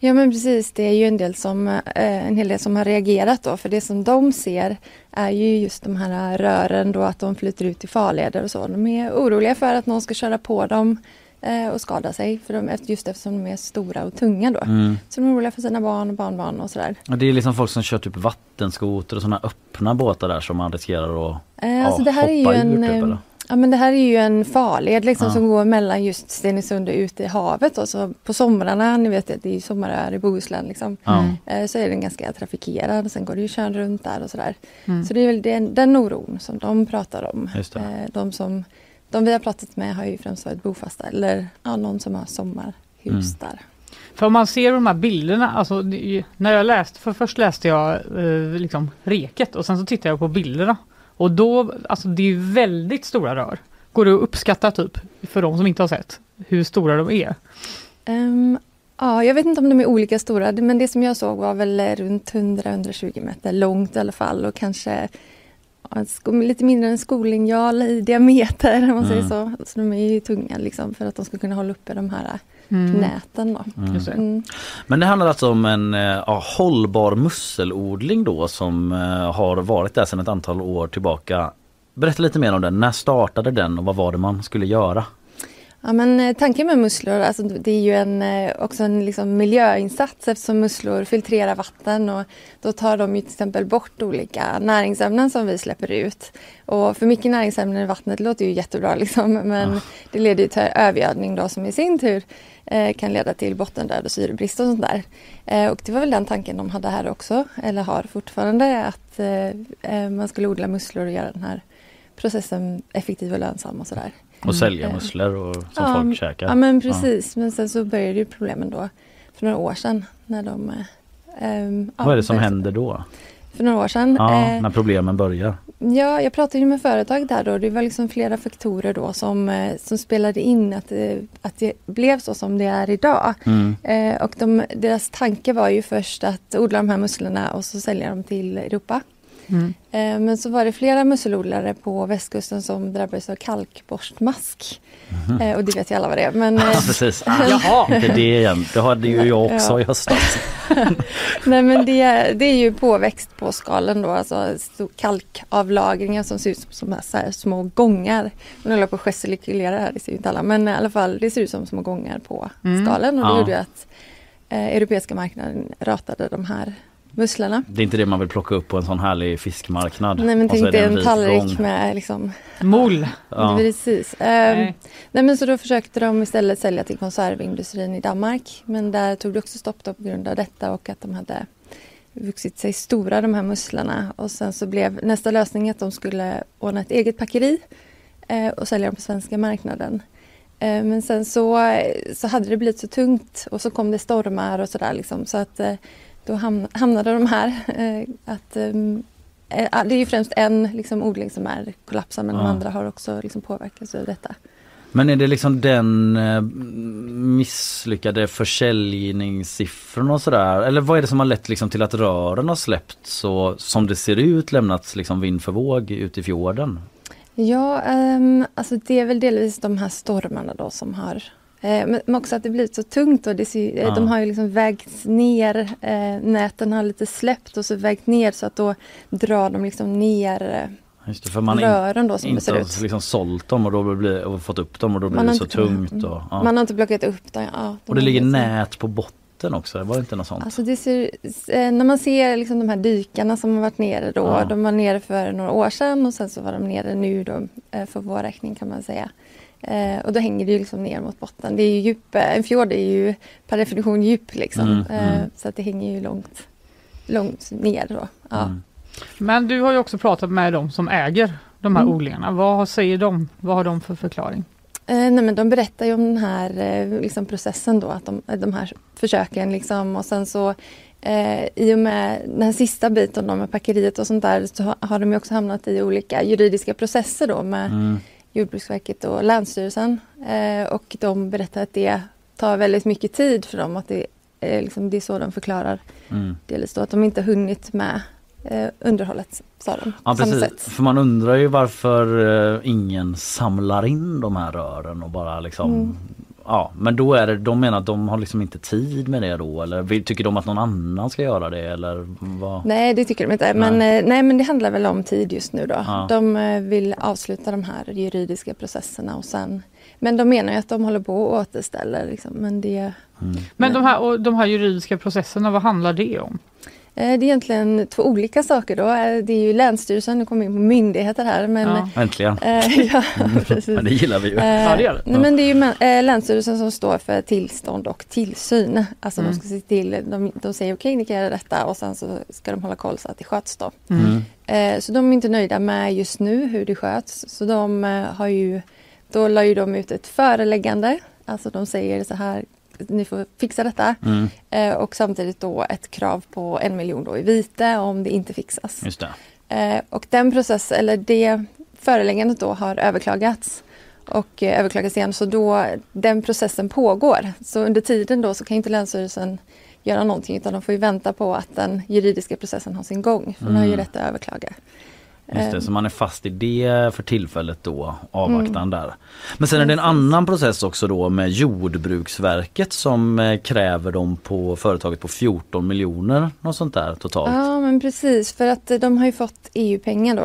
Ja men precis, det är ju en del som, eh, en hel del som har reagerat då för det som de ser är ju just de här rören då att de flyter ut i farleder och så. De är oroliga för att någon ska köra på dem eh, och skada sig för de, just eftersom de är stora och tunga då. Mm. Så de är oroliga för sina barn och barnbarn och sådär. Ja, Det är liksom folk som kör typ vattenskoter och sådana öppna båtar där som man riskerar att Eh, alltså ja, det här är ju hoppa ur en, typ, eh, eller? Ja men det här är ju en farled liksom Ja. som går mellan just Stenungsund och ut i havet. Då. Så på somrarna, ni vet att det är ju sommaröar i Bohuslän liksom. Ja. Eh, så är den ganska trafikerad. Sen går det ju kön runt där och sådär. Mm. Så det är väl den, den oron som de pratar om. Just det. Eh, de som de vi har pratat med har ju främst varit bofasta eller ja, någon som har sommarhus Mm. där. För om man ser de här bilderna, alltså när jag läste, för först läste jag eh, liksom reket och sen så tittade jag på bilderna. Och då, alltså det är väldigt stora rör. Går det att uppskatta typ, för de som inte har sett, hur stora de är? Ehm, ja, jag vet inte om de är olika stora men det som jag såg var väl runt 100-120 meter långt i alla fall och kanske lite mindre än skolinjal i diameter om man säger Mm. så. Så de är ju tunga liksom för att de ska kunna hålla uppe de här Mm. näten. Då. Mm. Mm. Men det handlar alltså om en eh, ja, hållbar musselodling då som eh, har varit där sedan ett antal år tillbaka. Berätta lite mer om den. När startade den och vad var det man skulle göra? Ja, men eh, tanken med musslor, alltså, det är ju en, eh, också en liksom, miljöinsats eftersom musslor filtrerar vatten och då tar de ju till exempel bort olika näringsämnen som vi släpper ut. Och för mycket näringsämnen i vattnet låter ju jättebra liksom, men det leder ju till övergödning då som i sin tur eh, kan leda till bottendöd och syrebrist och sånt där. Eh, och det var väl den tanken de hade här också, eller har fortfarande, att eh, eh, man skulle odla musslor och göra den här processen effektiv och lönsam och sådär. Och sälja Eh, musslor och, som ja, folk käkar? Ja men precis, men sen så började ju problemen då för några år sedan när de... ja, Vad är det som händer då? För några år sedan. Ja, eh, när problemen börjar? Ja, jag pratade ju med företag där då. Det var liksom flera faktorer då som, som spelade in att, att det blev så som det är idag. Mm. Eh, och de, deras tanke var ju först att odla de här musslorna och så sälja dem till Europa. Mm. Eh, men så var det flera musselodlare på västkusten som drabbades av kalkborstmask. Eh, och det vet ju alla vad det är. Men, Ja, precis. Ah, Jaha. Inte det igen. Det hade ju jag också Ja. i höstas. Nej men det, det är ju påväxt på skalen då, alltså kalkavlagringar som ser ut som, som så här små gångar. Nu håller jag på att gestikulera här, det ser ju inte alla, men i alla fall det ser ut som små gångar på Mm. skalen och det Ja. gjorde ju att eh, europeiska marknaden ratade de här musslorna. Det är inte det man vill plocka upp på en sån härlig fiskmarknad. Nej men tänk dig en vit tallrik med liksom Mol. Ja. Precis. Ehm, Nej. nej. men så då försökte de istället sälja till konservindustrin i Danmark. Men där tog det också stopp då på grund av detta och att de hade vuxit sig stora de här musslorna. Och sen så blev nästa lösning att de skulle ordna ett eget packeri eh, och sälja dem på svenska marknaden. Eh, men sen så, så hade det blivit så tungt och så kom det stormar och sådär liksom. Så att eh, då ham- hamnade de här. Eh, att, ehm, eh, det är ju främst en liksom, odling som är kollapsad men de Ja. andra har också liksom, påverkats av detta. Men är det liksom den eh, misslyckade försäljningssiffrorna och sådär? Eller vad är det som har lett liksom till att rören har släppt så som det ser ut lämnats liksom vind för våg ut i fjorden? Ja, ehm, alltså det är väl delvis de här stormarna då som har men, men också att det blivit så tungt och det ser, eh, Ja. de har ju liksom vägts ner, eh, näten har lite släppt och så vägt ner så att då drar de liksom ner eh, Just det, för man rören då som inte ser ut. liksom sålt dem och då blir, och fått upp dem och då blir Man det så inte tungt. Och, ja. Man har inte plockat upp dem. Ja, de och det ligger nät på botten också, var det inte något sånt? Alltså det ser, eh, när man ser liksom de här dykarna som har varit nere då, Ja. de var nere för några år sedan och sen så var de nere nu då, eh, för vår räkning kan man säga. Eh, och då hänger det ju liksom ner mot botten. Det är ju djup, eh, en fjord är ju per definition djup liksom. Mm, eh, mm. Så att det hänger ju långt, långt ner då. Ja. Mm. Men du har ju också pratat med de som äger de här Mm. odlingarna. Vad säger de? Vad har de för förklaring? Eh, nej men de berättar ju om den här eh, liksom processen då, att de, de här försöken liksom och sen så eh, i och med den här sista biten då med packeriet och sånt där så har- har de ju också hamnat i olika juridiska processer då med Mm. Jordbruksverket och Länsstyrelsen eh, och de berättar att det tar väldigt mycket tid för dem att det, eh, liksom, det är så de förklarar Mm. delvis då att de inte hunnit med eh, underhållet sa de. Ja precis, sätt. för man undrar ju varför eh, ingen samlar in de här rören och bara liksom Mm. Ja men då är det, de menar att de har liksom inte tid med det då eller tycker de att någon annan ska göra det eller vad? Nej det tycker de inte. Men, Nej. nej. nej men det handlar väl om tid just nu då. Ja. De eh, vill avsluta de här juridiska processerna och sen Men de menar ju att de håller på och återställer liksom. Men det, Mm. Men de här, och de här juridiska processerna, vad handlar det om? Eh, det är egentligen två olika saker då. Eh, Det är ju Länsstyrelsen, nu kommer vi in på myndigheter här men Ja. Äntligen! eh, ja, precis. Men det gillar vi ju. Eh, Ja, det det. Men det är ju eh, Länsstyrelsen som står för tillstånd och tillsyn. Alltså Mm. de ska se till, de, de säger okej ni kan göra detta och sen så ska de hålla koll så att det sköts då. Mm. Eh, så de är inte nöjda med just nu hur det sköts. Så de eh, har ju, då la ju de ut ett föreläggande. Alltså de säger så här, ni får fixa detta. Mm. Eh, och samtidigt då ett krav på en miljon då i vite om det inte fixas. Just. Eh, och den process, eller det föreläggandet då har överklagats och eh, överklagats igen så då den processen pågår. Så under tiden då så kan inte Länsstyrelsen göra någonting utan de får ju vänta på att den juridiska processen har sin gång. För de har ju Mm. rätt att överklaga. Just det, Eh, så man är fast i det för tillfället då, avvaktan Mm. där. Men sen är det en annan process också då med Jordbruksverket som eh, kräver dem på företaget på 14 miljoner, något sånt där totalt. Ja men precis för att eh, de har ju fått EU-pengar då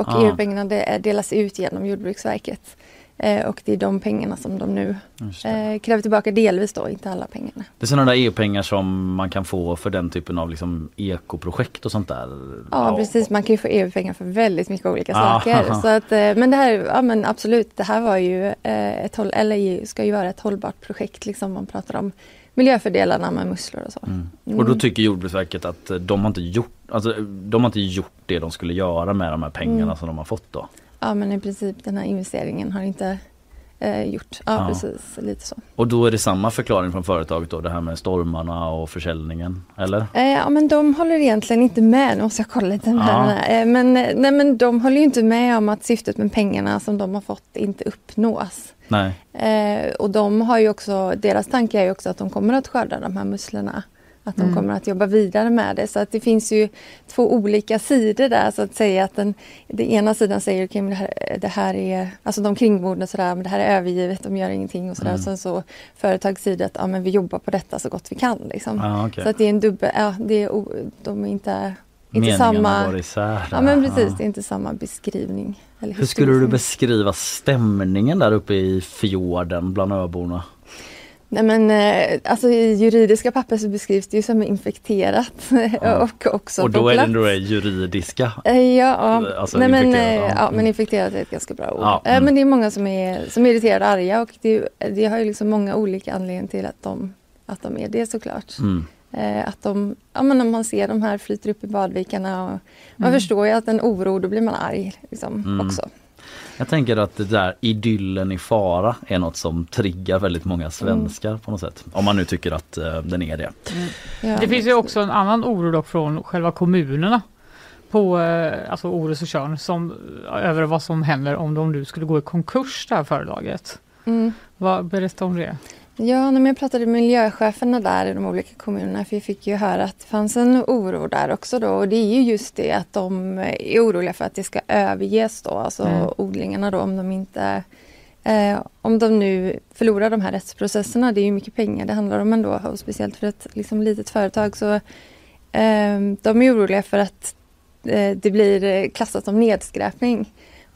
och Ah. EU-pengarna delas ut genom Jordbruksverket. Eh, och det är de pengarna som de nu eh, kräver tillbaka delvis då, inte alla pengarna. det är sådana där EU-pengar som man kan få för den typen av liksom ekoprojekt och sånt där. Ja, precis, man kan ju få EU-pengar för väldigt mycket olika Ah. saker. Så att, eh, men det här, ja men absolut, det här var ju eh, ett, håll- eller ska ju vara ett hållbart projekt liksom. Man pratar om miljöfördelarna med musslor och så. Mm. Mm. Och då tycker Jordbruksverket att de har inte gjort, alltså, de har inte gjort det de skulle göra med de här pengarna Mm. som de har fått då. Ja men i princip den här investeringen har inte eh, gjort. Ja, Ja. precis, lite så. Och då är det samma förklaring från företaget då, det här med stormarna och försäljningen, eller? Eh, ja men de håller egentligen inte med, nu måste jag kolla lite här. Eh, men, eh, nej, men de håller ju inte med om att syftet med pengarna som de har fått inte uppnås. Nej. Eh, och de har ju också, deras tanke är ju också att de kommer att skörda de här musslorna. Att de Mm. kommer att jobba vidare med det. Så att det finns ju två olika sidor där så att säga. att den, den ena sidan säger okej men det här, det här är, alltså de kringboende sådär, men det här är övergivet, de gör ingenting och sådär. Mm. Och sen så företagssidan att ja, men vi jobbar på detta så gott vi kan. Liksom. Ja, okej. Så att det är en dubbel, ja det är, de är inte, inte Meningarna samma, går isär. ja men precis, det är inte samma beskrivning. Hur skulle du beskriva stämningen där uppe i fjorden bland öborna? Nej men eh, alltså i juridiska papper så beskrivs det ju som infekterat Ja. och också Och då är det då det juridiska. Eh, Ja, ja. Alltså Nej, men, eh, ja. ja. Mm. men infekterat är ett ganska bra ord. Ja, mm. Men det är många som är, som är irriterade och arga och det, det har ju liksom många olika anledningar till att de, att de är det såklart. Mm. Att de, ja men om man ser de här flyter upp i badvikarna och man Mm. förstår ju att en oro, då blir man arg liksom, Mm. också. Jag tänker att det där idyllen i fara är något som triggar väldigt många svenskar på något sätt. Om man nu tycker att eh, den är det. Ja, Det finns ju också en annan oro dock från själva kommunerna på eh, alltså Orust och Tjörn som, över vad som händer om de nu skulle gå i konkurs det här företaget. Mm. Vad, berätta om det. Ja, när jag pratade med miljöcheferna där i de olika kommunerna för jag fick ju höra att det fanns en oro där också då och det är ju just det att de är oroliga för att det ska överges då, alltså Mm. odlingarna då om de inte Eh, om de nu förlorar de här rättsprocesserna, det är ju mycket pengar det handlar om ändå och speciellt för ett liksom, litet företag så eh, de är oroliga för att eh, det blir klassat som nedskräpning.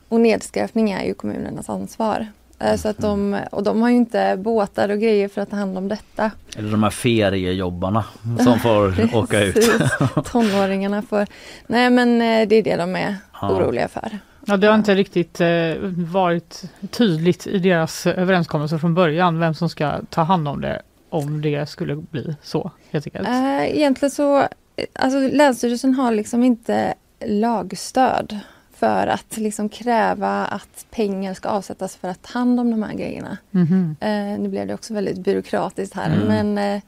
Och nedskräpning är ju kommunernas ansvar. Eh, så att de, och de har ju inte båtar och grejer för att ta hand om detta. Eller de här feriejobbarna som får åka ut. Tonåringarna får... Nej men eh, det är det de är Ja. oroliga för. Ja, det har inte riktigt eh, varit tydligt i deras överenskommelser från början vem som ska ta hand om det om det skulle bli så helt enkelt. Eh, egentligen så, alltså Länsstyrelsen har liksom inte lagstöd för att liksom kräva att pengar ska avsättas för att ta hand om de här grejerna. Mhm. Eh, nu blev det också väldigt byråkratiskt här Mm. men eh,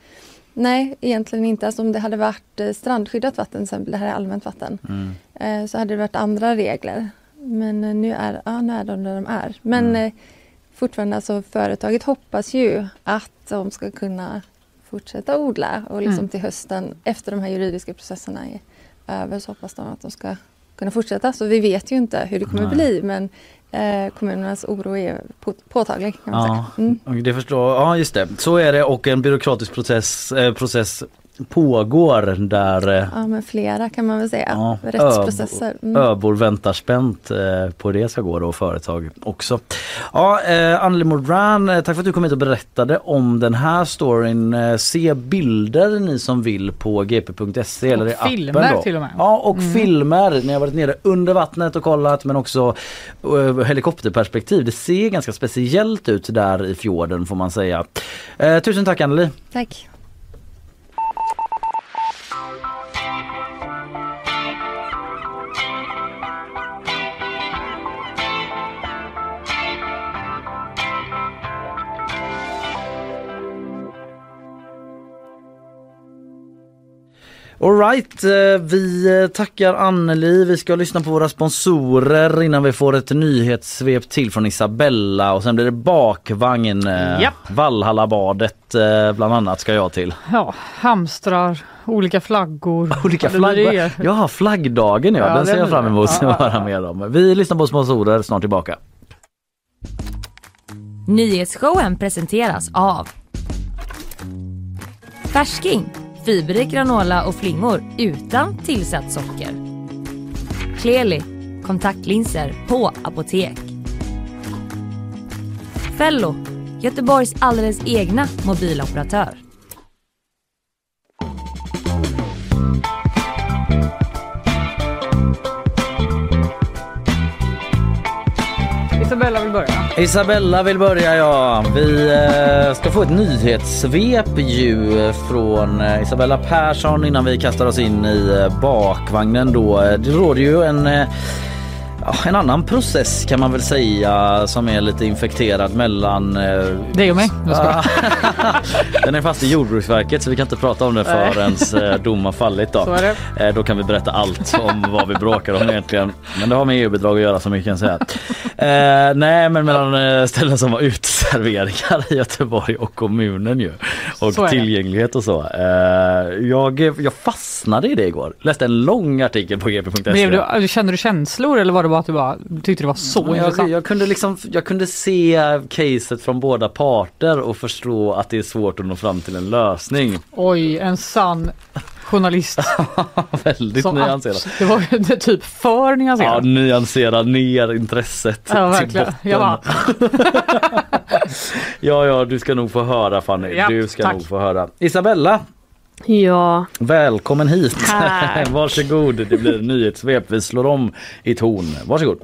nej egentligen inte. Alltså om det hade varit eh, strandskyddat vatten till exempel, det här är allmänt vatten, Mm. eh, så hade det varit andra regler. Men eh, nu är, ja, nu är de där de är. Men Mm. fortfarande, alltså företaget hoppas ju att de ska kunna fortsätta odla och liksom Mm. till hösten efter de här juridiska processerna är över så hoppas de att de ska kunna fortsätta. Så vi vet ju inte hur det kommer Nej. bli men eh, kommunernas oro är på, påtaglig. Kan man Ja, säga. Mm. det förstår Ja just det, så är det och en byråkratisk process, eh, process pågår där eh, Ja men flera kan man väl säga. Ja, Rättsprocesser. Mm. öbor väntar spänt eh, på hur det ska gå då och företag också. Ja, eh, Anneli Moran, eh, tack för att du kom hit och berättade om den här storyn. Se bilder ni som vill på gp.se eller i appen filmer till och med. Ja och Mm. filmer. Ni har varit nere under vattnet och kollat men också eh, helikopterperspektiv. Det ser ganska speciellt ut där i fjorden får man säga. Eh, tusen tack Anneli. Tack. Alright, vi eh, tackar Anneli. Vi ska lyssna på våra sponsorer innan vi får ett nyhetssvep till från Isabella och sen blir det bakvagn. eh. Vallhallabadet eh, bland annat ska jag till. Ja, hamstrar, olika flaggor. Olika flaggor. Ja, flaggdagen ja, Ja, den ser jag fram emot att ja, höra mer om. Vi lyssnar på sponsorer, snart tillbaka. Nyhetsshowen presenteras av Färsking, fiberrik granola och flingor utan tillsatt socker. Kleli, kontaktlinser på apotek. Fello, Göteborgs alldeles egna mobiloperatör. Isabella vill börja. Ja. Vi eh, ska få ett nyhetssvep ju från eh, Isabella Persson innan vi kastar oss in i eh, bakvagnen då. Eh, det råder ju en eh, en annan process kan man väl säga som är lite infekterad mellan... eh, Dig och mig. Jag skojar. Den är fast i Jordbruksverket så vi kan inte prata om det Nej. förrän eh, dom har fallit då. Eh, Då kan vi berätta allt om vad vi bråkar om egentligen. Men det har med EU-bidrag att göra så mycket kan säga. Eh, nej men mellan eh, ställen som har uteserveringar i Göteborg och kommunen ju. Och tillgänglighet och så. Eh, jag, jag fastnade i det igår. Läste en lång artikel på gp.se. Kände du känslor eller var det bara att du bara tyckte det var så jag, intressant? jag, kunde liksom, jag kunde se caset från båda parter och förstå att det är svårt att nå fram till en lösning. Oj, en sann journalist. Väldigt som nyanserat. att- Det var det typ för Ja, nyanserat. nyansera ner intresset Ja, till verkligen. botten. Jag bara, Ja, ja, du ska nog få höra Fanny. Ja, du ska tack. nog få höra. Isabella, Ja, välkommen hit. Tack. Varsågod, det blir nyhetssvep. Vi slår om i ton. Varsågod.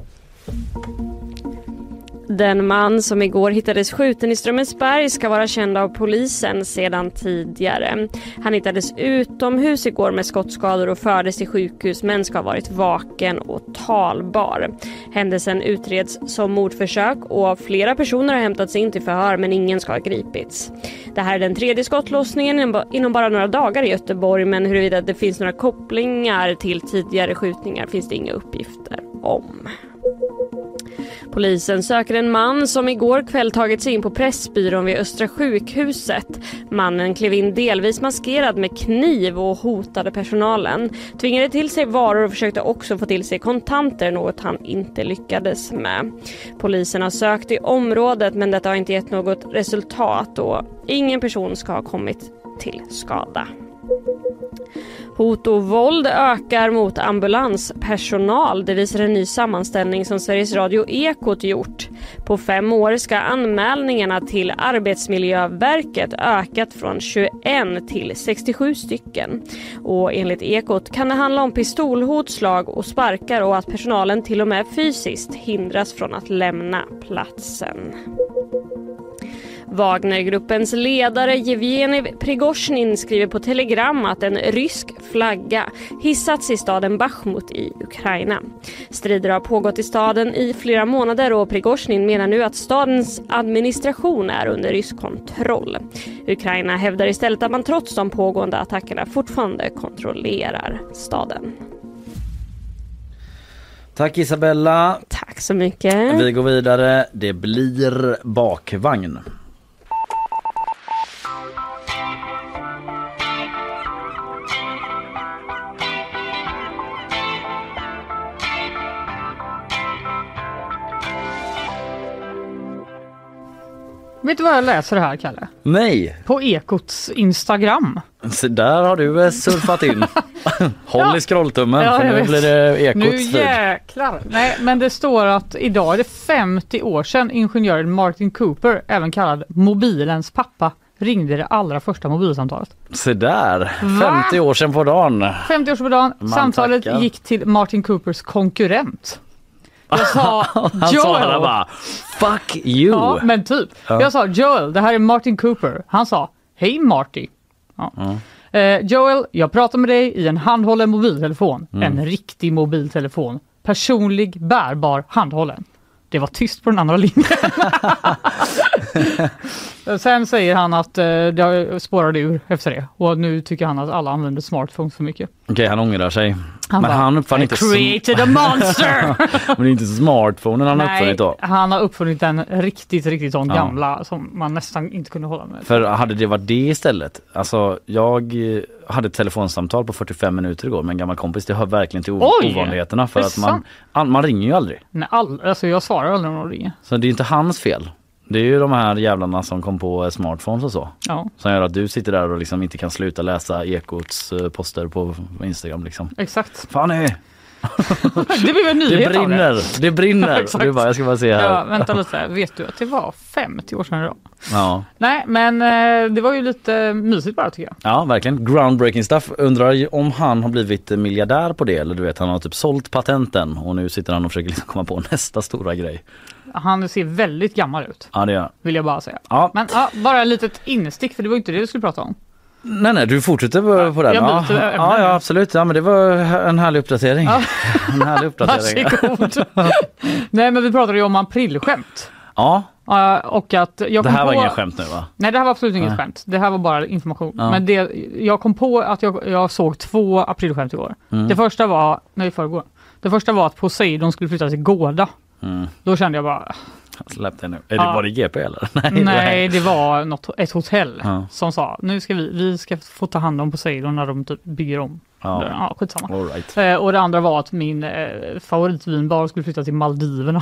Den man som igår hittades skjuten i Strömmensberg ska vara känd av polisen sedan tidigare. Han hittades utomhus igår med skottskador och fördes till sjukhus men ska ha varit vaken och talbar. Händelsen utreds som mordförsök och flera personer har hämtats in till förhör men ingen ska ha gripits. Det här är den tredje skottlossningen inom- inom bara några dagar i Göteborg men huruvida det finns några kopplingar till tidigare skjutningar finns det inga uppgifter om. Polisen söker en man som igår kväll tagit sig in på Pressbyrån vid Östra sjukhuset. Mannen klev in delvis maskerad med kniv och hotade personalen. Tvingade till sig varor och försökte också få till sig kontanter, något han inte lyckades med. Polisen har sökt i området men detta har inte gett något resultat och ingen person ska ha kommit till skada. Hot och våld ökar mot ambulanspersonal. Det visar en ny sammanställning som Sveriges Radio Ekot gjort. På fem år ska anmälningarna till Arbetsmiljöverket ökat från 21 till 67 stycken. Och enligt Ekot kan det handla om pistolhot, slag och sparkar och att personalen till och med fysiskt hindras från att lämna platsen. Wagnergruppens ledare Jevgenij Prigozjin skriver på Telegram att en rysk flagga hissats i staden Bachmut i Ukraina. Strider har pågått i staden i flera månader och Prigozjin menar nu att stadens administration är under rysk kontroll. Ukraina hävdar istället att man trots de pågående attackerna fortfarande kontrollerar staden. Tack Isabella. Tack så mycket. Vi går vidare. Det blir bakvagn. Vet du vad jag läser här Kalle? Nej, På Ekots Instagram. så där har du eh, surfat in. Håll Ja. i scrolltummen Ja, för nu vet. blir det Nu Ekots tid. jäklar! Nej, men det står att idag är det 50 år sedan ingenjören Martin Cooper, även kallad mobilens pappa, ringde det allra första mobilsamtalet. Se där, Va? 50 år sedan på dagen. 50 år sedan på dagen. Man Samtalet tackar. gick till Martin Coopers konkurrent. Jag sa Han sa bara Fuck you! Ja, men typ. Ja. Jag sa Joel, det här är Martin Cooper. Han sa Hej Marty. Ja. Eh, Joel, jag pratar med dig i en handhållen mobiltelefon. Mm. En riktig mobiltelefon. Personlig, bärbar, handhållen. Det var tyst på den andra linjen. Sen säger han att eh, det spårade ur efter det och nu tycker han att alla använder smartphones för mycket. Okej, han ångrar sig. Han men bara, han uppfann "I inte created a monster! men det är inte smartphonen han har uppfunnit då. han har uppfunnit den riktigt, riktigt sån Ja. gamla som man nästan inte kunde hålla med. För hade det varit det istället, alltså jag eh, hade ett telefonsamtal på 45 minuter igår med en gammal kompis. Det hör verkligen till Oj! ovanligheterna för att man, man ringer ju aldrig. Nej, all, alltså jag svarar aldrig när de ringer. Så det är inte hans fel. Det är ju de här jävlarna som kom på eh, smartphones och så. Ja, Som gör att du sitter där och liksom inte kan sluta läsa Ekots eh, poster på Instagram liksom. exakt. Fan nej, Det blev en det nyhet av det. brinner, det brinner. Exakt. Du bara, jag ska bara se här. Ja, vänta lite, vet du att det var 50 år sedan idag? Ja. Nej, men eh, det var ju lite mysigt bara tycker jag. Ja, verkligen. Groundbreaking stuff. Undrar om han har blivit miljardär på det eller du vet han har typ sålt patenten och nu sitter han och försöker liksom komma på nästa stora grej. Han ser väldigt gammal ut, Ja, det gör han. vill jag bara säga. Ja. Men ja, bara ett litet instick, för det var inte det du skulle prata om. Nej, nej, du fortsätter på, på den. Ja, ja, ja, absolut. Ja, men det var en härlig uppdatering. Ja. En härlig uppdatering. Varsågod. Nej, men vi pratade ju om aprilskämt. Ja, Ja, och att jag det här var på... ingen skämt nu va? Nej, det här var absolut inget Nej. skämt. Det här var bara information. Ja. Men det, jag kom på att jag, jag såg två aprilskämt igår. Mm. Det första var, nej förrgår. Det första var att Poseidon skulle flytta till Gårda. Mm. Då kände jag bara, Släpp det nu. Är det, Ja. var det GP eller? nej det var något, ett hotell Ja. som sa, nu ska vi, vi ska få ta hand om Poseidon när de typ bygger om. Ja. Ja, skitsamma. All right. Eh, och det andra var att min eh, favoritvinbar skulle flytta till Maldiverna.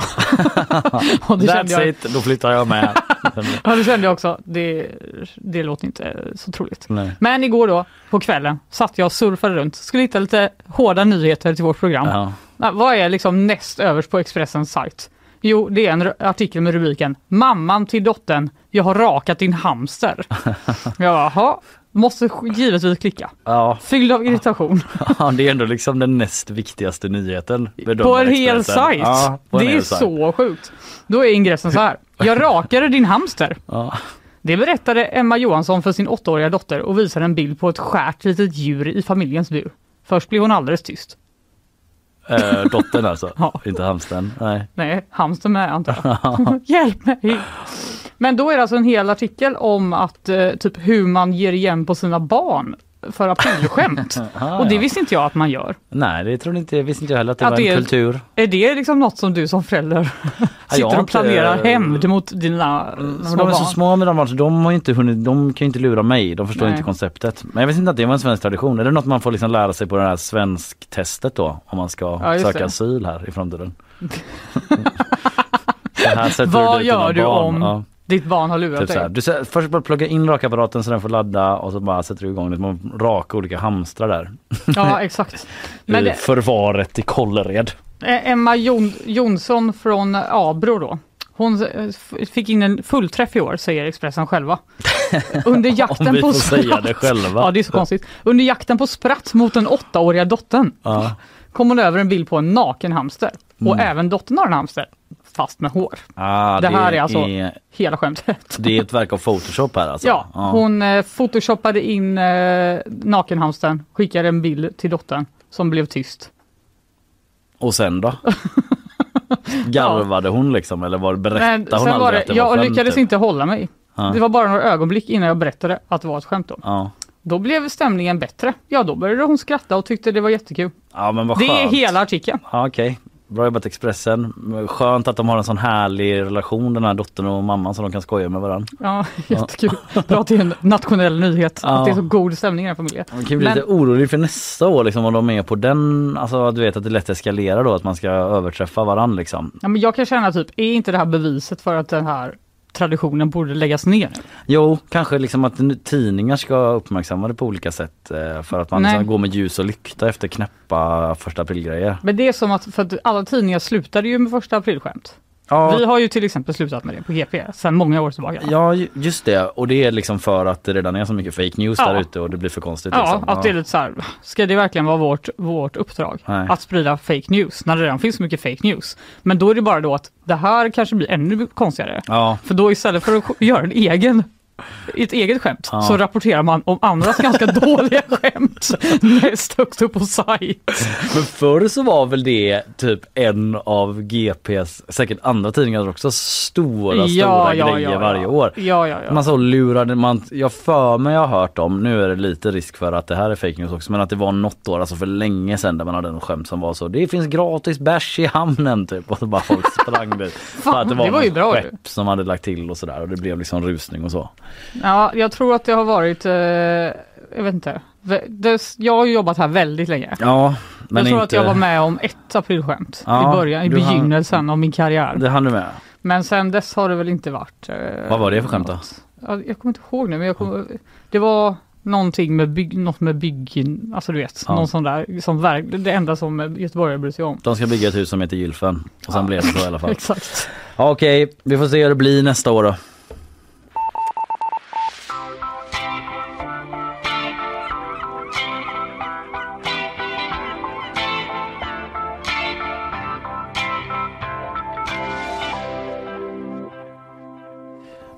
och det kände That's jag, it, då flyttar jag med. ja, det kände jag också, det, det låter inte så troligt. Nej. Men igår då, på kvällen, satt jag och surfade runt, skulle hitta lite hårda nyheter till vårt program. Ja. Vad är liksom näst överst på Expressens sajt? Jo, det är en artikel med rubriken Mamman till dottern, jag har rakat din hamster. jaha, måste givetvis klicka. Ja. Fylld av irritation. ja, det är ändå liksom den näst viktigaste nyheten. på en hel sajt. Ja, en det är sajt. så sjukt. Då är ingressen så här. Jag rakade din hamster. Ja. Det berättade Emma Johansson för sin åttaåriga dotter och visar en bild på ett skärt litet djur i familjens bur. Först blev hon alldeles tyst. Eh, dottern alltså, Ja. inte hamstern. Nej. Nej, hamster med antar jag. Hjälp mig! Men då är det alltså en hel artikel om att eh, typ hur man ger igen på sina barn för aprilskämt. Och det visste inte jag att man gör. Nej det trodde inte, visste inte jag heller att det Att var det en är- kultur. Är det liksom något som du som förälder sitter och planerar inte- hämnd mot dina Men små de är så barn? små med de barn så de har inte hunnit, de kan ju inte lura mig, de förstår Nej. inte konceptet. Men jag visste inte att det var en svensk tradition. Är det något man får liksom lära sig på det här svensk-testet då? Om man ska Ja, söka det. asyl här i framtiden. Vad gör du barn. om Ja, ditt barn har lurat typ dig? Du sä- först bara plugga in rakapparaten så den får ladda och så bara sätter du igång det. Man raka olika hamstrar där. Ja exakt. Men det, förvaret i Kållered. Eh, Emma Jon, Jonsson från Abro då. Hon eh, fick in en fullträff i år, säger Expressen själva. Under jakten Om vi på får säga det själva. Ja, det är så konstigt. Under jakten på spratt mot den åttaåriga dottern Ja. kom hon över en bild på en naken hamster. Och Mm. även dottern har en hamster, fast med hår. Ah, Det här är alltså- är, Hela skämtet. det är ett verk av Photoshop här alltså? Ja, hon eh, photoshoppade in eh, nakenhamstern, skickade en bild till dottern som blev tyst. Och sen då? Garvade hon liksom eller var, berättade Men hon aldrig var det, att det jag var skämt, lyckades typ? inte hålla mig. Ja. Det var bara några ögonblick innan jag berättade att det var ett skämt. Då, Ja. då blev stämningen bättre. Ja, då började hon skratta och tyckte det var jättekul. ja men vad Det är skönt. hela artikeln. Ja, Okej, bra jobbat Expressen. Skönt att de har en sån härlig relation den här dottern och mamman så de kan skoja med varandra. Ja, jättekul. Bra är en nationell nyhet. Ja. Att det är så god stämning i den här familjen. Man kan bli Men- lite orolig för nästa år liksom om de är på den, alltså du vet att det lätt eskalerar då att man ska överträffa varandra liksom. Ja, men jag kan känna typ, är inte det här beviset för att den här traditionen borde läggas ner? Jo, kanske liksom att tidningar ska uppmärksamma det på olika sätt eh, för att man liksom går med ljus och lykta efter knäppa första aprilgrejer. Men det är som att, för att alla tidningar slutade ju med första aprilskämt. Ja, Vi har ju till exempel slutat med det på GP sedan många år tillbaka. ja, ju- just det. Och det är liksom för att det redan är så mycket fake news Ja. där ute och det blir för konstigt. Ja, liksom. att det är lite så här, ska det verkligen vara vårt, vårt uppdrag? Nej. Att sprida fake news när det redan finns så mycket fake news. Men då är det bara då att det här kanske blir ännu konstigare. Ja, För då istället för att göra en egen ett eget skämt Ja. så rapporterar man om andras ganska dåliga skämt näst högst upp på sajt. men förr så var väl det typ en av GPs, säkert andra tidningar också, stora stora grejer varje år. Ja, ja, ja. Man så lurade man, jag för mig jag har hört om, nu är det lite risk för att det här är fake news också, men att det var något år, alltså för länge sedan där man hade en skämt som var så, det finns gratis bärs i hamnen typ och så bara folk sprang dit. För att det var, det var ju bra som hade lagt till och sådär och det blev liksom rusning och så. Ja, jag tror att det har varit, eh, jag vet inte. Det, jag har ju jobbat här väldigt länge. Ja, men jag tror inte, att jag var med om ett aprilskämt Ja, i början, i du hann- begynnelsen av min karriär. det hann du med. Men sen dess har det väl inte varit. eh, Vad var det för skämt då? något. Ja, jag kommer inte ihåg nu men jag kommer, det var någonting med bygg, något med byggen, alltså du vet, Ja. någon sån där, som verk, det enda som Göteborgare bryr sig om. De ska bygga ett hus som heter Gylfen och sen blev det så i alla fall. Exakt. Ja, Okej, vi får se hur det blir nästa år då.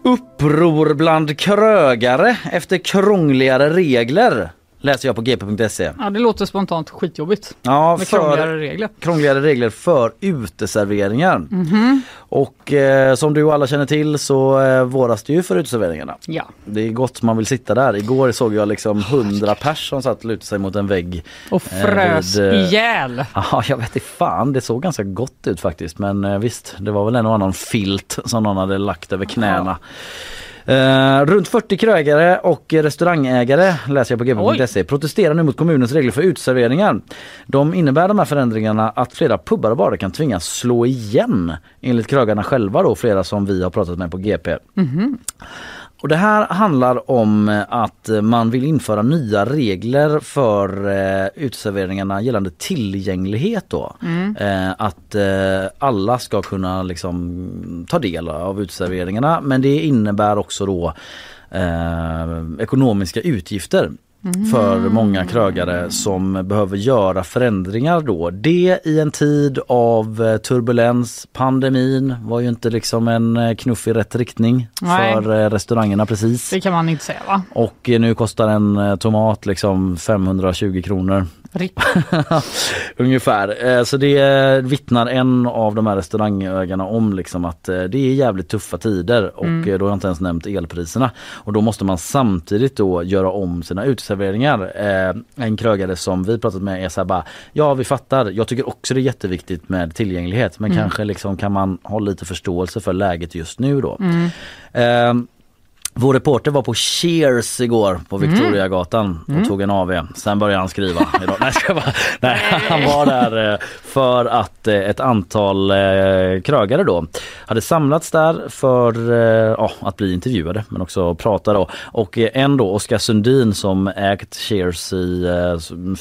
Uppror bland krögare efter krångligare regler läser jag på gp.se. Ja, det låter spontant skitjobbigt Ja, med för krångligare regler. krångligare regler för uteserveringar. Mhm. Och eh, som du och alla känner till så eh, våras det ju för uteserveringarna. Ja, Det är gott man vill sitta där. Igår såg jag liksom hundra pers som satt och lutade sig mot en vägg. och frös vid, eh, ihjäl. Ja, jag vet inte fan. Det såg ganska gott ut faktiskt. Men eh, visst, det var väl en och annan filt som någon hade lagt över knäna. Eh, runt 40 krögare och restaurangägare läser jag på gp.se protesterar nu mot kommunens regler för uteserveringar. De innebär de här förändringarna att flera pubbar och barer kan tvingas slå igen enligt krögarna själva då, flera som vi har pratat med på GP. Och det här handlar om att man vill införa nya regler för eh, uteserveringarna gällande tillgänglighet då. Eh, att eh, alla ska kunna liksom ta del av uteserveringarna men det innebär också då eh, ekonomiska utgifter för många krögare som behöver göra förändringar då. Det i en tid av eh, turbulens, pandemin var ju inte liksom en eh, knuff i rätt riktning Nej. för eh, restaurangerna precis. Det kan man inte säga va? Och nu kostar en tomat liksom 520 kronor Ungefär. Eh, Så det vittnar en av de här restaurangägarna om liksom att eh, det är jävligt tuffa tider och Mm. eh, då har jag inte ens nämnt elpriserna. Och då måste man samtidigt då göra om sina uteserveringar. Eh, En krögare som vi pratat med är så här bara Ja vi fattar, jag tycker också det är jätteviktigt med tillgänglighet men Mm. kanske liksom kan man ha lite förståelse för läget just nu då. Mm. Vår reporter var på Cheers igår på Victoriagatan och Mm. tog en AV. Sen började han skriva idag. Nej, ska bara, nej, han var där eh, för att eh, ett antal eh, krögare då hade samlats där för ja, att bli intervjuade men också prata då. Och en då, Oskar Sundin som ägt Cheers i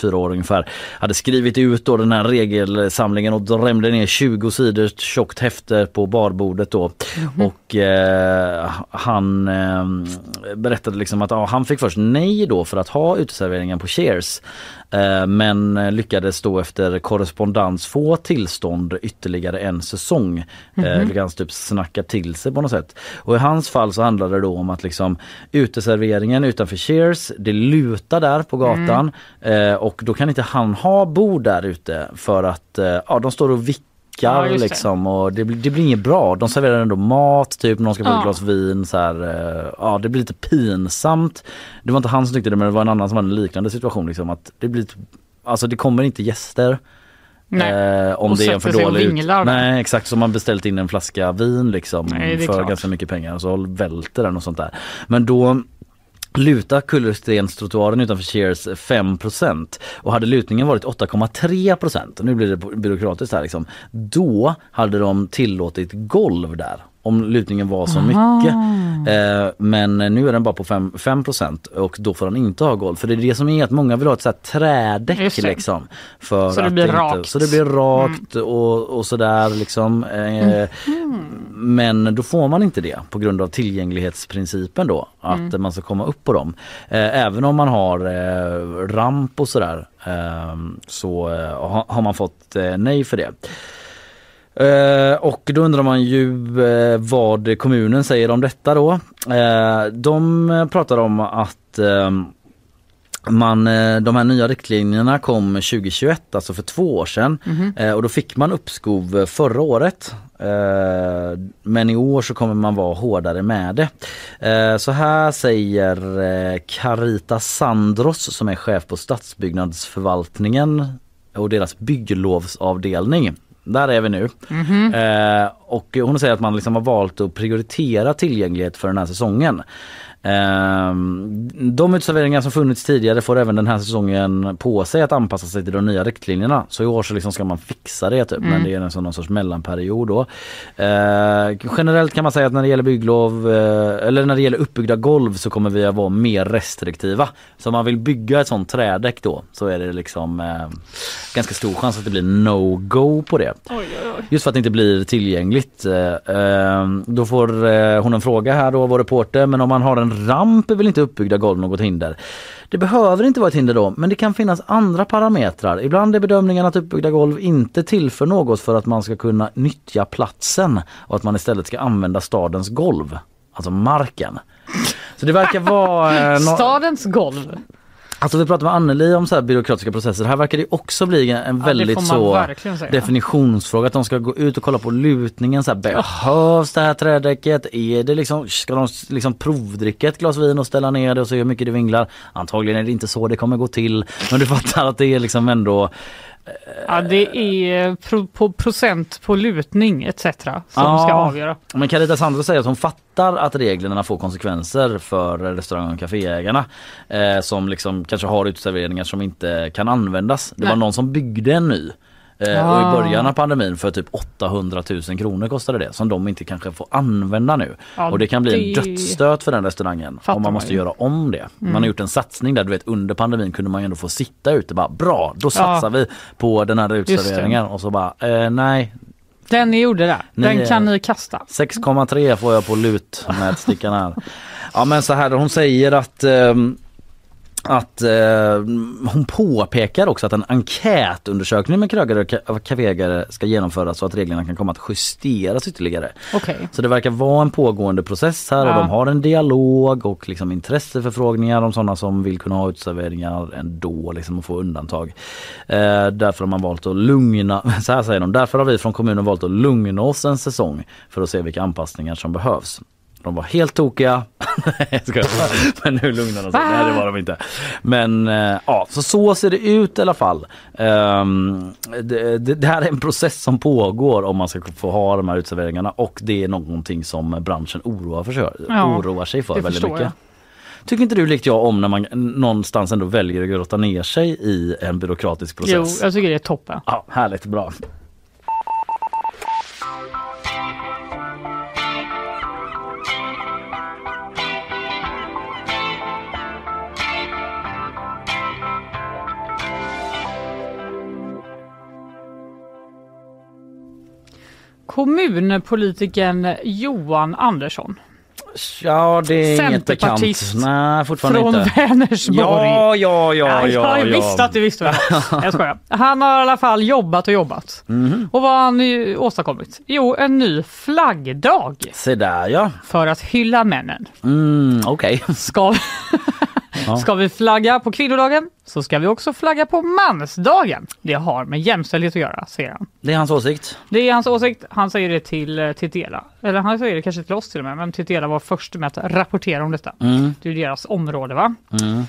fyra år ungefär hade skrivit ut då den här regelsamlingen och drämde ner 20 sidor tjockt häfte på barbordet då. Och eh, han berättade liksom att ja, han fick först nej då för att ha uteserveringen på Cheers. Eh, men lyckades då efter korrespondens få tillstånd ytterligare en säsong. Eh, lyckades typ snacka till sig på något sätt. Och i hans fall så handlade det då om att liksom uteserveringen utanför Cheers, det lutar där på gatan eh, och då kan inte han ha bord där ute för att eh, ja, de står och vickar Ja, just det. liksom och det, blir- det blir inget bra. De serverar ändå mat, typ någon ska få Ja. ett glas vin så här. eh, Ja det blir lite pinsamt. Det var inte han som tyckte det men det var en annan som hade en liknande situation liksom att det blir Alltså det kommer inte gäster. Eh, om Och det är en för dålig ut-. Nej exakt som man beställt in en flaska vin liksom Nej, för klart. ganska mycket pengar och så välter den och sånt där. Men då luta kullerstenstrottoaren utanför Cheers 5 och hade lutningen varit 8,3% nu blir det byråkratiskt här liksom. Då hade de tillåtit golv där om lutningen var så mycket. Eh, men nu är den bara på 5, 5 och då får han inte ha golv. För det är det som är att många vill ha ett så här trädäck liksom. För Så det blir inte, rakt. Mm. Så det blir rakt och, och sådär liksom. Eh, Men då får man inte det på grund av tillgänglighetsprincipen då. Att Mm. man ska komma upp på dem. Eh, även om man har eh, ramp och sådär eh, så eh, ha- har man fått nej för det. Eh, och då undrar man ju eh, vad kommunen säger om detta då. Eh, de pratar om att eh, man, eh, de här nya riktlinjerna kom 2021, alltså för två år sedan. Eh, och då fick man uppskov förra året. Men i år så kommer man vara hårdare med det. Så här säger Carita Sandros som är chef på stadsbyggnadsförvaltningen och deras bygglovsavdelning. Där är vi nu. Eh, och hon säger att man liksom har valt att prioritera tillgänglighet för den här säsongen. Eh, de uteserveringar som funnits tidigare får även den här säsongen på sig att anpassa sig till de nya riktlinjerna. Så i år så liksom ska man fixa det typ, men det är en sån någon sorts mellanperiod då. Eh, generellt kan man säga att när det gäller bygglov eh, eller när det gäller uppbyggda golv så kommer vi att vara mer restriktiva. Så om man vill bygga ett sånt trädäck då så är det liksom eh, ganska stor chans att det blir no-go på det. Just för att det inte blir tillgängligt. Eh, eh, Då får hon en fråga här då, vår reporter, men om man har en ramp är väl inte uppbyggda golv något hinder? Det behöver inte vara ett hinder då, men det kan finnas andra parametrar. Ibland är bedömningen att uppbyggda golv inte tillför något för att man ska kunna nyttja platsen och att man istället ska använda stadens golv, alltså marken. Så det verkar vara... eh, no Stadens golv. Alltså vi pratade med Anneli om så här byråkratiska processer. Här verkar det också bli en Ja, väldigt så definitionsfråga. Att de ska gå ut och kolla på lutningen. Så här, behövs det här trädäcket? Är det liksom, ska de liksom provdricka ett glas vin och ställa ner det och se hur mycket det vinglar? Antagligen är det inte så det kommer gå till. Men du fattar att det är liksom ändå Ja, det är pro, på procent på lutning etc. som Ja. ska avgöra. Men Carita Sandro säger att hon fattar att reglerna får konsekvenser för restaurang och kaféägarna eh, som liksom kanske har uteserveringar som inte kan användas. Det var Nej. någon som byggde en ny eh, och Ah. i början av pandemin för typ 800 000 kronor kostade det som de inte kanske får använda nu. Ja, och det kan bli en dödsstöt för den restaurangen Fattar om man man måste ju. göra om det. Man har gjort en satsning där du vet under pandemin kunde man ändå få sitta ute bara bra då satsar vi på den här uteserveringen och så bara eh, nej Den ni gjorde där, den kan ni kasta. 6,3 får jag på lutmätstickan här. Ja men så här, hon säger att ehm, att eh, hon påpekar också att en enkätundersökning med krögare och ka- kaféägare ska genomföras så att reglerna kan komma att justeras ytterligare. Okej. Så det verkar vara en pågående process här och Ja. de har en dialog och liksom intresseförfrågningar om sådana som vill kunna ha uteserveringar ändå liksom och få undantag. Eh, därför har man valt att lugna, så här säger de, därför har vi från kommunen valt att lugna oss en säsong för att se vilka anpassningar som behövs. De var helt tokiga. Men nu lugnar de sig. Nej det var de inte. Men eh, ja, så så ser det ut i alla fall. Ehm, det, det, det här är en process som pågår om man ska få ha de här uteserveringarna och det är någonting som branschen oroar, för, Ja, oroar sig för väldigt mycket. jag. Tycker inte du likt jag om när man någonstans ändå väljer att grotta ner sig i en byråkratisk Jo, process? jag tycker det är toppen. Ja, härligt, bra. Kommunpolitikern Johan Andersson Ja, det är inget bekant. Nej, fortfarande från inte. Vänersborg. Ja, ja, ja, ja, jag ja. visste att du visste det. Jag skojar. Han har i alla fall jobbat och jobbat. Mhm. Och vad har han åstadkommit? Jo, en ny flaggdag Se där ja. för att hylla männen. Mm, Okej. Ska, Ja. ska vi flagga på kvinnodagen så ska vi också flagga på mansdagen. Det har med jämställdhet att göra, säger han. Det är hans åsikt. Det är hans åsikt. Han säger det till eh, Titela. Eller han säger det kanske till oss till och med. Men Titela var först med att rapportera om detta. Mm, Det är deras område va? mm.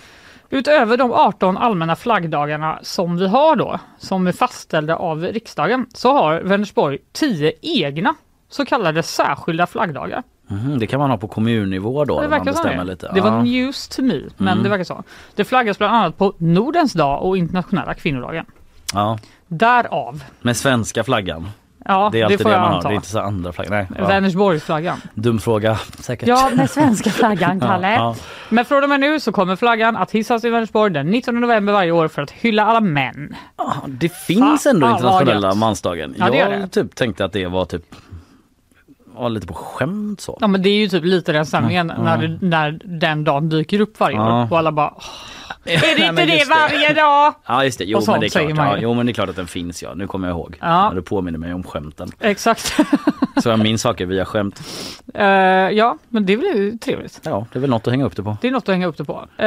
Utöver de 18 allmänna flaggdagarna som vi har då, som är fastställda av riksdagen, så har Vänersborg 10 egna så kallade särskilda flaggdagar. Mhm, Det kan man ha på kommunnivå då. det man verkar bestämmer det. lite. Det var Ja. news to me, men Mm. det verkar så. Det flaggas bland annat på Nordens dag och internationella kvinnodagen. ja. Därav, Med svenska flaggan. ja Det är det, alltid får det, man har. anta. Det är inte så andra flaggor. Nej. Ja. Vänersborgsflaggan. Dum fråga säkert. Ja, med svenska flaggan, Ja, Kalle. ja. Men från och med nu så kommer flaggan att hissas i Vänersborg den 19 november varje år för att hylla alla män. Ja, Det finns Fan, ändå internationella mansdagen. Ja, det jag det. typ tänkte att det var typ var lite på skämt så. Ja men det är ju typ lite den stämningen Ja. när, det, när den dagen dyker upp varje år och alla bara "Åh, Är det inte det varje dag? Ja just det, jo men det är klart. Ja, jo men det är klart att den finns ja, nu kommer jag ihåg. Ja. När du påminner mig om skämten. Exakt. Så jag minns saker via skämt. Eh, ja men det blir ju trevligt. Ja, det är väl något att hänga upp det på. Det är något att hänga upp det på. Eh,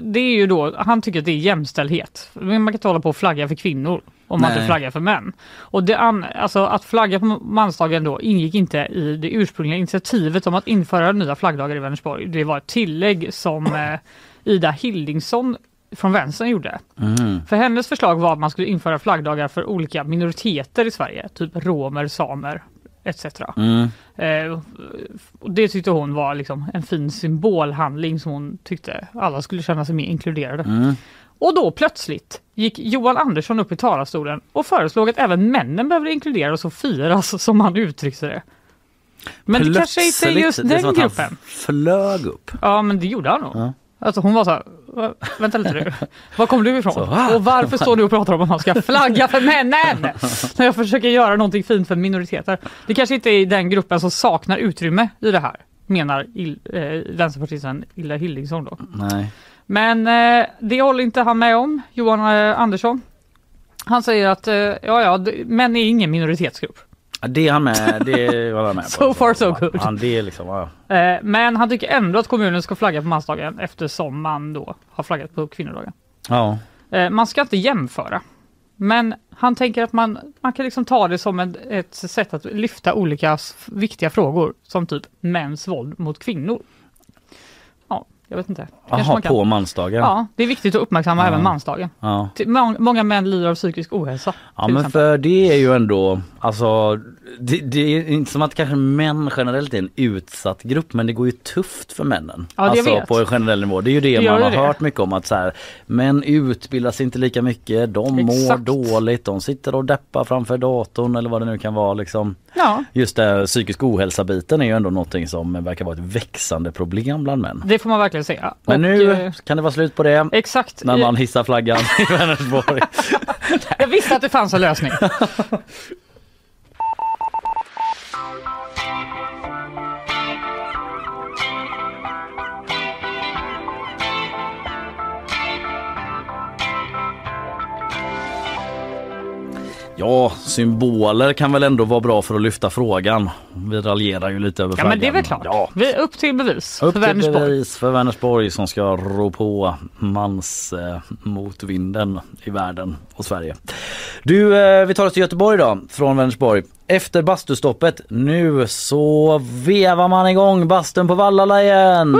det är ju då, han tycker att det är jämställdhet. Man kan inte hålla på och flagga för kvinnor om man Nej. inte flaggar för män. Och det an, alltså att flagga på mansdagen då ingick inte i det ursprungliga initiativet om att införa nya flaggdagar i Vänersborg. Det var ett tillägg som eh, Ida Hildingsson från vänstern gjorde. Mm. För hennes förslag var att man skulle införa flaggdagar för olika minoriteter i Sverige, typ romer, samer etc. Mm. Eh, och det tyckte hon var liksom en fin symbolhandling som hon tyckte alla skulle känna sig mer inkluderade. Mm. Och då plötsligt gick Johan Andersson upp i talarstolen och föreslog att även männen behöver inkluderas och firas som han uttryckte det. Men det kanske inte Plötsligt, just det är som den att han gruppen. flög upp. Ja men det gjorde han nog. Ja. Alltså hon var så här, "Va- vänta lite nu, var kom du ifrån? Så, va? och varför står du och pratar om att man ska flagga för männen? När jag försöker göra någonting fint för minoriteter. Det kanske inte är den gruppen som saknar utrymme i det här, menar Il, eh, vänsterpartisten Illa Hildingsson då. Nej. Men eh, det håller inte han med om, Johan eh, Andersson. Han säger att eh, ja, ja, d- män är ingen minoritetsgrupp. Det är han med, det var han med på. So far so good. Han, det är liksom, ja. Eh, men han tycker ändå att kommunen ska flagga på mansdagen eftersom man då har flaggat på kvinnodagen. ja. Eh, man ska inte jämföra. Men han tänker att man, man kan liksom ta det som ett, ett sätt att lyfta olika s- viktiga frågor som typ mäns våld mot kvinnor. Ja, jag vet inte. Jaha, man kan. på mansdagen. Ja, det är viktigt att uppmärksamma Ja. även mansdagen. Ja. Många män lider av psykisk ohälsa. Ja men exempel. för det är ju ändå, alltså det, det är inte som att kanske män generellt är en utsatt grupp men det går ju tufft för männen. Ja, det alltså vet. på en generell nivå. Det är ju det, Det man har det. hört mycket om att så här, män utbildas inte lika mycket, de mår Exakt. dåligt, de sitter och deppar framför datorn eller vad det nu kan vara liksom. Ja, Just det psykisk ohälsa biten är ju ändå någonting som verkar vara ett växande problem bland män. det får man verkligen säga. Men Och, nu eh, kan det vara slut på det. Exakt. När man hissar flaggan i Vänersborg. Jag visste att det fanns en lösning. Ja, symboler kan väl ändå vara bra för att lyfta frågan. Vi raljerar ju lite över Ja flaggan. men det är väl klart. Ja. Vi är upp till bevis Upp för till Vänersborg. bevis för Vänersborg som ska rå på mans eh, motvinden i världen och Sverige. Du, eh, vi tar oss till Göteborg då, från Vänersborg. Efter bastustoppet, nu så vevar man igång bastun på Vallala igen.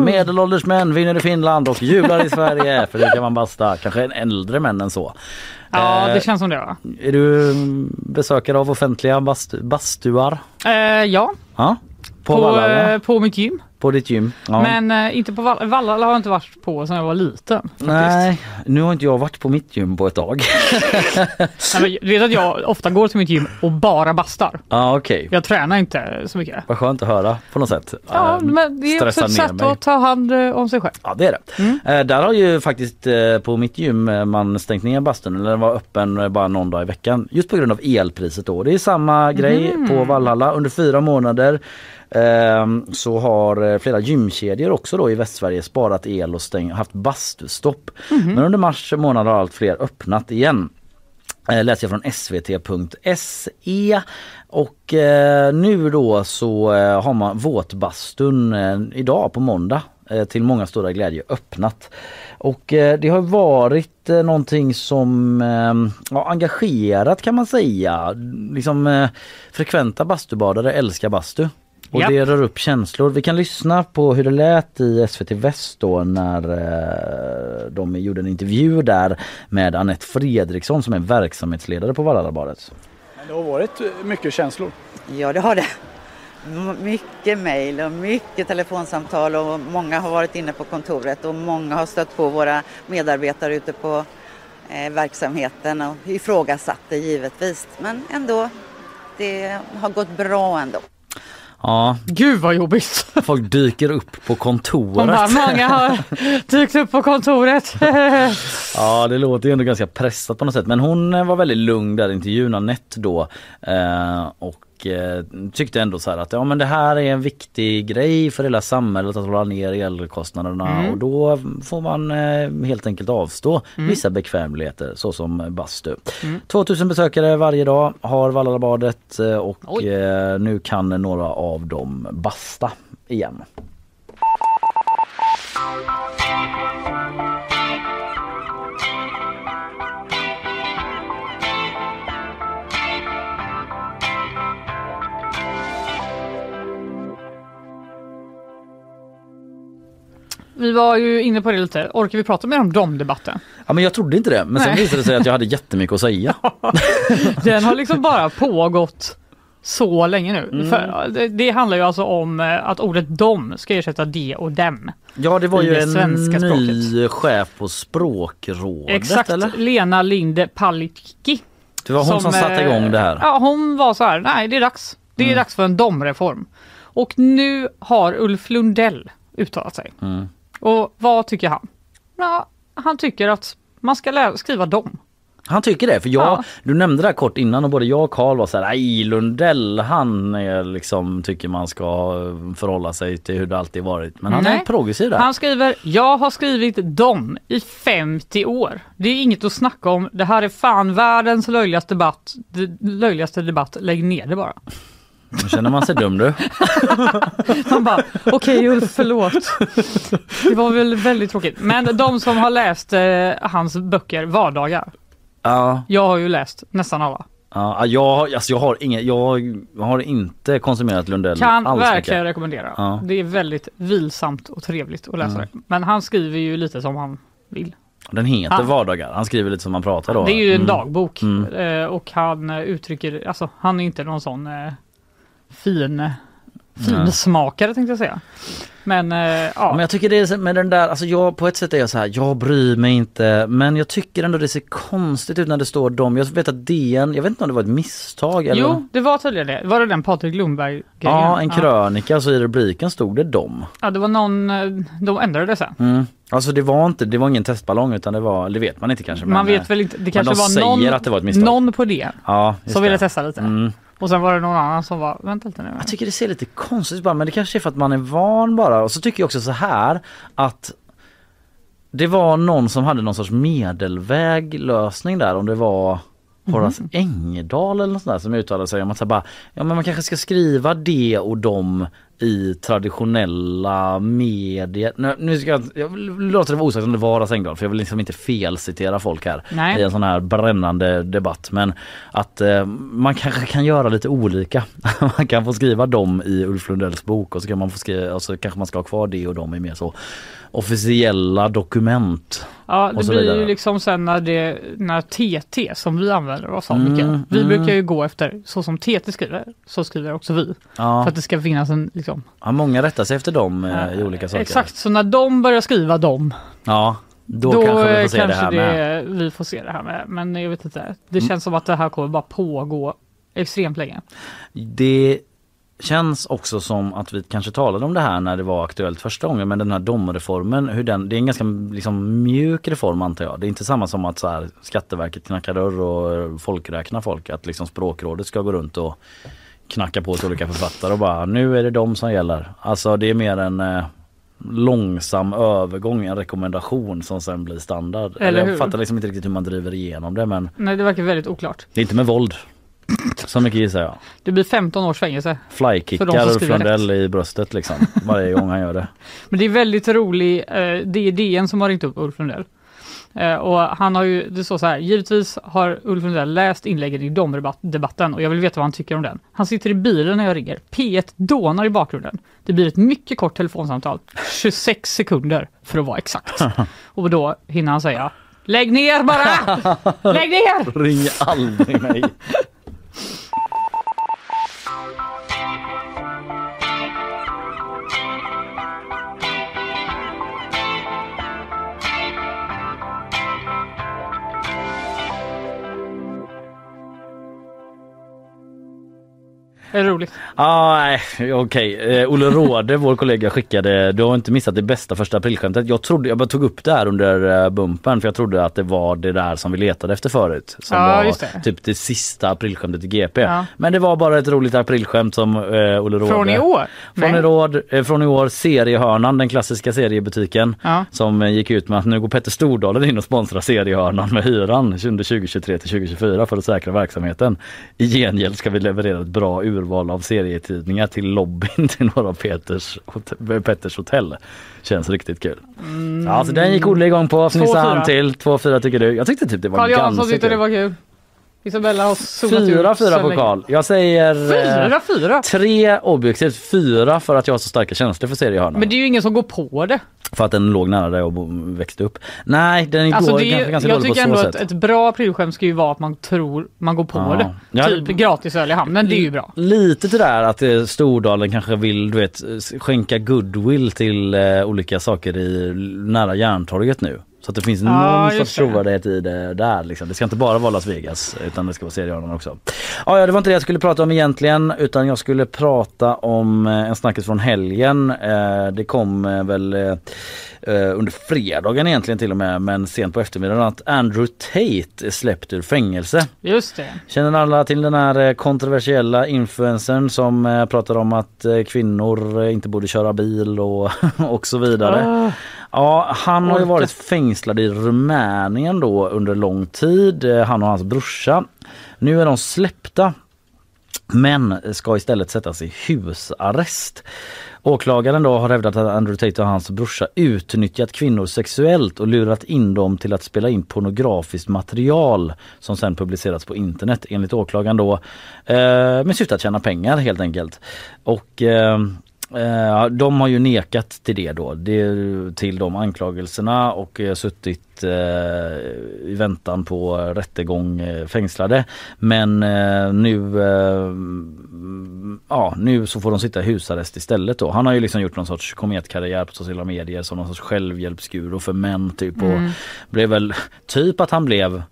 Medelålders män vinner i Finland och jublar i Sverige för det kan man basta. Kanske en äldre män än så. Ja Eh, det känns som det va? Är du mm, besökare av offentliga bastu, bastuar? Eh, ja, Ja. På, på, Vallala? eh, på mitt gym. På ditt gym? Ja. Men eh, inte på Vall- Vallala har jag inte varit på sedan jag var liten. faktiskt. Nej, nu har inte jag varit på mitt gym på ett tag. Nej, du vet att jag ofta går till mitt gym och bara bastar. Ja okej, Jag tränar inte så mycket. vad skönt att höra på något sätt. Ja, Eh, men det är också ett sätt mig. att ta hand eh, om sig själv. Ja det är det. Mm. Eh, där har ju faktiskt eh, på mitt gym man stängt ner bastun eller den var öppen bara någon dag i veckan. Just på grund av elpriset då. Det är samma grej Mhm. på Vallhalla under fyra månader. Ehm, så har eh, flera gymkedjor också då i Västsverige sparat el och stäng, haft bastustopp. Mhm. Men under mars månad har allt fler öppnat igen. Eh, läser jag från svt.se och eh, nu då så har man våtbastun idag på måndag till många stora glädje öppnat. Och det har varit någonting som eh, ja, engagerat kan man säga. Liksom frekventa bastubadare älskar bastu. Och Japp. det rör upp känslor. Vi kan lyssna på hur det lät i SVT Väst då när eh, de gjorde en intervju där med Annette Fredriksson som är verksamhetsledare på Vallalabadet. Men det har varit mycket känslor. Ja, det har det. Mycket mejl och mycket telefonsamtal och många har varit inne på kontoret och många har stött på våra medarbetare ute på eh, verksamheten och ifrågasatt det givetvis. Men ändå, det har gått bra ändå. Ja, Gud vad jobbigt. folk dyker upp på kontoret. bara, många har dykt upp på kontoret. Ja det låter ju ändå ganska pressat på något sätt men hon var väldigt lugn där i intervjun Anette då eh, och eh, tyckte ändå så att ja men det här är en viktig grej för hela samhället att hålla ner elkostnaderna Mm. och då får man eh, helt enkelt avstå Mm. vissa bekvämligheter såsom bastu. Mm. 2000 besökare varje dag har Vallalabadet eh, och eh, nu kan några av dem basta igen. Vi var ju inne på det lite. Orkar vi prata mer om dom-debatten? Ja men jag trodde inte det men sen Nej. visade det sig att jag hade jättemycket att säga. Den har liksom bara pågått så länge nu. Mm. För det, det handlar ju alltså om eh, att ordet dom ska ersätta de och dem. Ja det var ju det en ny chef på språkrådet Exakt, eller? Lena Linde Palicki. Det var hon som, satte eh, igång det här. Ja, hon var så här, nej det är dags. Det är Mm. dags för en domreform. Och nu har Ulf Lundell uttalat sig. Mm. Och vad tycker han? Ja, han tycker att man ska skriva dom. Han tycker det för jag, Ja. du nämnde det här kort innan och både jag och Karl var så här, nej Lundell han är liksom tycker man ska förhålla sig till hur det alltid varit. Men han är Nej. progressiv där. Han skriver, jag har skrivit dom i 50 år. Det är inget att snacka om. Det här är fan världens löjligaste debatt. Löjligaste debatt. Lägg ner det bara. Nu känner man sig dum du. Han bara, okej Ulf, förlåt. Det var väl väldigt tråkigt. Men de som har läst eh, hans böcker, Vardagar. Ja, Jag har ju läst nästan alla. ja jag, alltså jag har ingen, jag har inte konsumerat Lundell Kan alls verkligen mycket. rekommendera. Ja. Det är väldigt vilsamt och trevligt att läsa Mm. det. Men han skriver ju lite som han vill. Den heter Han- Vardagar, han skriver lite som man pratar då. Det är ju en Mm. dagbok Mm. eh, och han uttrycker, alltså han är inte någon sån eh, fin finsmakare tänkte jag säga. Men eh, Ja, ja, men jag tycker det är med den där, alltså jag på ett sätt är jag så här, jag bryr mig inte men jag tycker ändå det ser konstigt ut när det står dem. Jag vet att DN, jag vet inte om det var ett misstag eller? jo det var tydligen det. Var det den Patrik Lundberg grejen? Ja, en krönika så i rubriken stod det dem. Ja, det var någon, eh, de ändrade det sen. Mm. Alltså det var inte, det var ingen testballong utan det var, det vet man inte kanske. Man men, vet väl inte, det kanske de var någon, att det var ett misstag. någon på det Ja, som ville testa lite. Mm. Och sen var det någon annan som var, vänta lite nu. Jag tycker det ser lite konstigt ut bara men det kanske är för att man är van bara. Och så tycker jag också så här att det var någon som hade någon sorts medelväg lösning där om det var Horace Engdahl eller något sånt där som uttalade sig om att så bara, ja men man kanske ska skriva det och dem i traditionella medier. Nu, nu ska jag, jag låter det vara osagt om det var Horace Engdahl för jag vill liksom inte felcitera folk här Nej. i en sån här brännande debatt men att eh, man kanske kan göra lite olika. man kan få skriva dem i Ulf Lundells bok och så kan man få skriva och så kanske man ska ha kvar det och dem i mer så officiella dokument. Ja, det blir vidare. ju liksom sen när, det, när TT som vi använder oss av Mm, mycket. Vi mm. brukar ju gå efter så som TT skriver, så skriver också vi. Ja. För att det ska finnas en liksom. Ja, många rättar sig efter dem eh, i olika saker. Exakt, så när de börjar skriva dem, Ja, då, då, kanske vi får se det kanske här det, med. vi får se det här med. Men jag vet inte, det Mm. känns som att det här kommer bara pågå extremt länge. Det känns också som att vi kanske talade om det här när det var aktuellt första gången men den här domreformen, hur den, det är en ganska liksom, mjuk reform antar jag. Det är inte samma som att så här, Skatteverket knackar dörr och folkräknar folk. Att liksom språkrådet ska gå runt och knacka på till olika författare och bara nu är det de som gäller. Alltså det är mer en eh, långsam övergång, en rekommendation som sen blir standard. Eller jag hur? fattar liksom inte riktigt hur man driver igenom det men Nej, det verkar väldigt oklart. det är inte med våld. Så mycket gissar jag. Det blir 15 års fängelse. Flykickar Ulf Lundell i bröstet liksom varje gång han gör det. Men det är väldigt roligt, eh, det är DN som har ringt upp Ulf Lundell. Eh, och han har ju, det står så här, givetvis har Ulf Lundell läst inlägget i domdebatten och jag vill veta vad han tycker om den. Han sitter i bilen när jag ringer, P1 dånar i bakgrunden. Det blir ett mycket kort telefonsamtal, 26 sekunder för att vara exakt. Och då hinner han säga, lägg ner bara! Lägg ner! Ring aldrig mig. Det är roligt. Ah, nej, okej. Eh, Olle Råde, vår kollega skickade, du har inte missat det bästa första aprilskämtet. Jag trodde, jag bara tog upp det här under eh, bumpen för jag trodde att det var det där som vi letade efter förut. Som Ja, var det. typ det sista aprilskämtet i GP. Ja. Men det var bara ett roligt aprilskämt som eh, Olle Råde. Från i år? Från Nej. i, råd, eh, från i år, Seriehörnan, den klassiska seriebutiken Ja. som eh, gick ut med att nu går Petter Stordalen in och sponsrar Seriehörnan med hyran under 2023 till 2024 för att säkra verksamheten. I gengäld ska vi leverera ett bra urval av serietidningar till lobbyn till några Peters, Petters hotell. Känns riktigt kul. Ja, så den gick Olle igång på. Fnissade Mm. fyra. han till. 2-4 tycker du. Jag tyckte typ det var Carl Jansson ganska tyckte det var kul. Isabella har zonat ut 4-4 så på länge. Karl. Jag säger eh, Fyra, fyra. tre objektivt, fyra för att jag har så starka känslor för seriehörnan. Men det är ju ingen som går på det. För att den låg nära där jag bo- växte upp. Nej, den är Alltså då, det är, ganska, ganska jag dålig på tycker så ändå att sätt. ett bra aprilskämt ska ju vara att man tror man går på Ja. det. Ja, typ det- gratis öl i hamnen, det är ju bra. Lite till det där att eh, Stordalen kanske vill du vet skänka goodwill till eh, olika saker i nära Järntorget nu. Så att det finns någon just sorts det. trovärdighet i det där. Liksom. Det ska inte bara vara Las Vegas utan det ska vara seriehörnan också. Ja, ja, det var inte det jag skulle prata om egentligen utan jag skulle prata om eh, en snackis från helgen. Eh, det kom eh, väl eh, eh, under fredagen egentligen till och med men sent på eftermiddagen att Andrew Tate är släppt ur fängelse. Just det. Känner alla till den här eh, kontroversiella influencern som pratar om att kvinnor inte borde köra bil och, och så vidare. Ah. Ja, han har ju varit fängslad i Rumänien då under lång tid, eh, han och hans brorsa. Nu är de släppta men ska istället sättas i husarrest. Åklagaren då har hävdat att Andrew Tate och hans brorsa utnyttjat kvinnor sexuellt och lurat in dem till att spela in pornografiskt material som sen publicerats på internet enligt åklagaren då eh, med syfte att tjäna pengar helt enkelt. Och eh, Eh, de har ju nekat till det då, det, till de anklagelserna och eh, suttit eh, i väntan på rättegång eh, fängslade. Men eh, nu, eh, ja, nu så får de sitta i husarrest istället då. Han har ju liksom gjort någon sorts kometkarriär på sociala medier som någon sorts självhjälpsguru för män typ och Mm. blev väl typ att han blev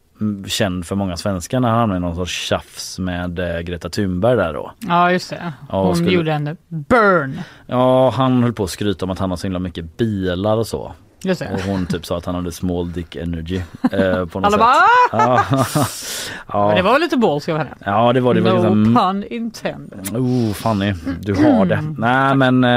känd för många svenskar när han hamnade i någon sorts tjafs med eh, Greta Thunberg där då. Ja just det. Hon skulle- gjorde en burn. Ja, han höll på att skryta om att han har så himla mycket bilar och så. Och hon typ sa att han hade small dick energy. Eh, på något Alla sätt. bara "Ah!" Ja. Ja. Men det var lite ballsy av henne. Ja det var det. var no liksom, pun intended. Oh Fanny, du har det. Nej men eh,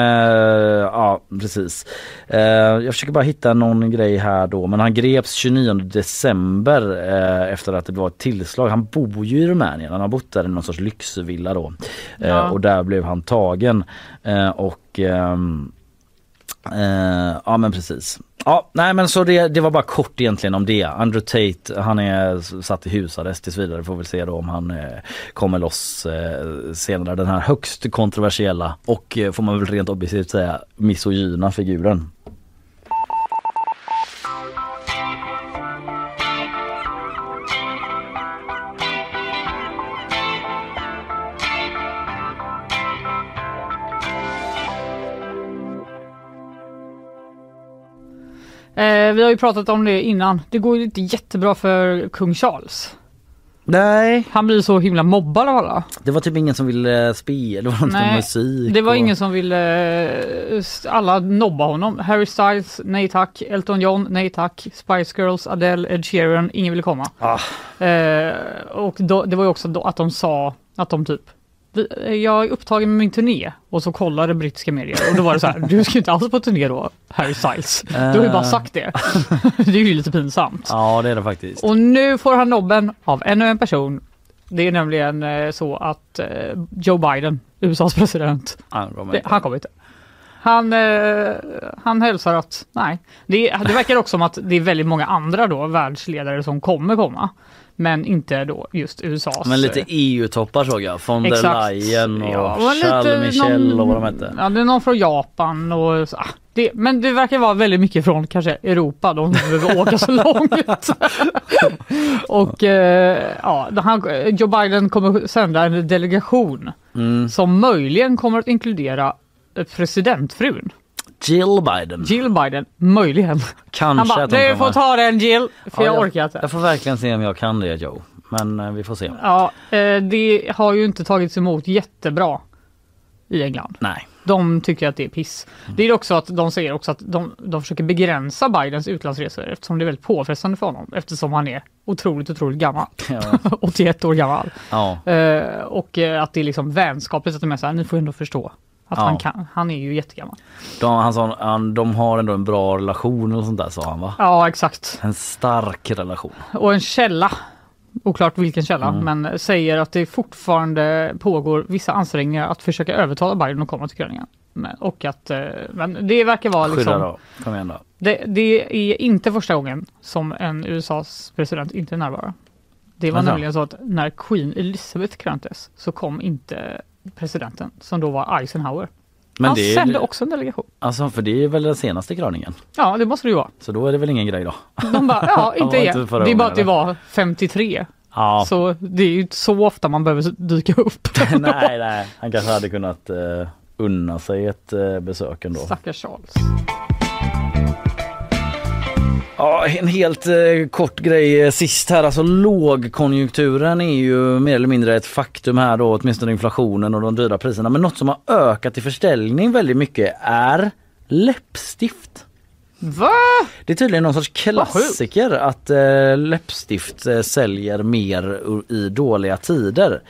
ja precis. Eh, jag försöker bara hitta någon grej här då men han greps 29 december eh, efter att det var ett tillslag. Han bor ju i Rumänien, han har bott där i någon sorts lyxvilla då. Eh, Ja. och där blev han tagen. Eh, och ehm, Eh, ja men precis. Ja, nej men så det, det var bara kort egentligen om det. Andrew Tate han är satt i husarrest tills vidare. Får väl se då om han eh, kommer loss eh, senare. Den här högst kontroversiella och eh, får man väl rent objektivt säga misogyna figuren. Eh, vi har ju pratat om det innan. Det går ju inte jättebra för kung Charles. Nej. Han blir så himla mobbad av alla. Det var typ ingen som ville spela, det var något med musik. det var och... ingen som ville, eh, alla nobba honom. Harry Styles, nej tack. Elton John, nej tack. Spice Girls, Adele, Ed Sheeran, ingen ville komma. Ah. Eh, och då, det var ju också att de sa att de typ "Vi- eh, jag är upptagen med min turné och så kollade brittiska medier och då var det så här, du ska inte alls på turné då, Harry Styles. Du har ju bara sagt det. det är ju lite pinsamt. Ja det är det faktiskt. Och nu får han nobben av ännu en person. Det är nämligen eh, så att eh, Joe Biden, USAs president, Han kommer inte. han kommer inte. Han, eh, han hälsar att nej, det, det verkar också som att det är väldigt många andra då världsledare som kommer komma. Men inte då just USAs. Men lite eh, EU-toppar såg jag. Von der. Leyen och Ja, Charles Michel någon- och vad de hette. Ja, det är någon från Japan och så, ah, det, men det verkar vara väldigt mycket från kanske Europa. De behöver åka så långt. och eh, ja, han, Joe Biden kommer sända en delegation Mm. som möjligen kommer att inkludera eh, presidentfrun. Jill Biden. Jill Biden, möjligen. Kanske Han bara, att du kommer. får ta den Jill, för Ja, jag jag- orkar inte. Jag får verkligen se om jag kan det Joe. Men eh, vi får se. Ja, eh, det har ju inte tagits emot jättebra i England. Nej. De tycker att det är piss. Det är också att de säger också att de, de försöker begränsa Bidens utlandsresor eftersom det är väldigt påfrestande för honom eftersom han är otroligt, otroligt gammal. Ja. 81 år gammal. ja. Eh, och eh, att det är liksom vänskapligt att de är så här, ni får ändå förstå att Ja. han kan. Han är ju jättegammal. De, han sa, han, de har ändå en bra relation och sånt där sa han va? Ja, exakt. En stark relation. Och en källa, oklart vilken källa, Mm. men säger att det fortfarande pågår vissa ansträngningar att försöka övertala Biden att komma till kröningen. Men, och att, eh, men det verkar vara Skydda liksom, då. Kom igen då. det, det är inte första gången som en USAs president inte är närvarande. Det var Jaså? nämligen så att när Queen Elizabeth kröntes så kom inte presidenten som då var Eisenhower. Men Han det är, sände också en delegation. Alltså för det är väl den senaste kröningen. Ja, det måste det ju vara. Så då är det väl ingen grej då. De bara, ja, inte igen. förra Det är bara att det var 53. Ja. Så det är ju inte så ofta man behöver dyka upp. nej nej. Han kanske hade kunnat uh, unna sig ett uh, besök ändå. Stackars Charles. Ja, en helt eh, kort grej eh, sist här. Alltså lågkonjunkturen är ju mer eller mindre ett faktum här då, åtminstone inflationen och de dyra priserna. Men något som har ökat i försäljning väldigt mycket är läppstift. Va? Det är tydligen någon sorts klassiker att eh, läppstift eh, säljer mer i dåliga tider.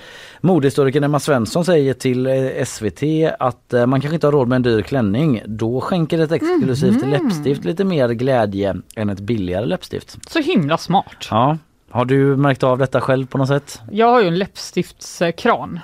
Modehistorikern Emma Svensson säger till eh, SVT att eh, man kanske inte har råd med en dyr klänning. Då skänker ett exklusivt Mhm. läppstift lite mer glädje än ett billigare läppstift. Så himla smart. Ja. Har du märkt av detta själv på något sätt? Jag har ju en läppstiftskran.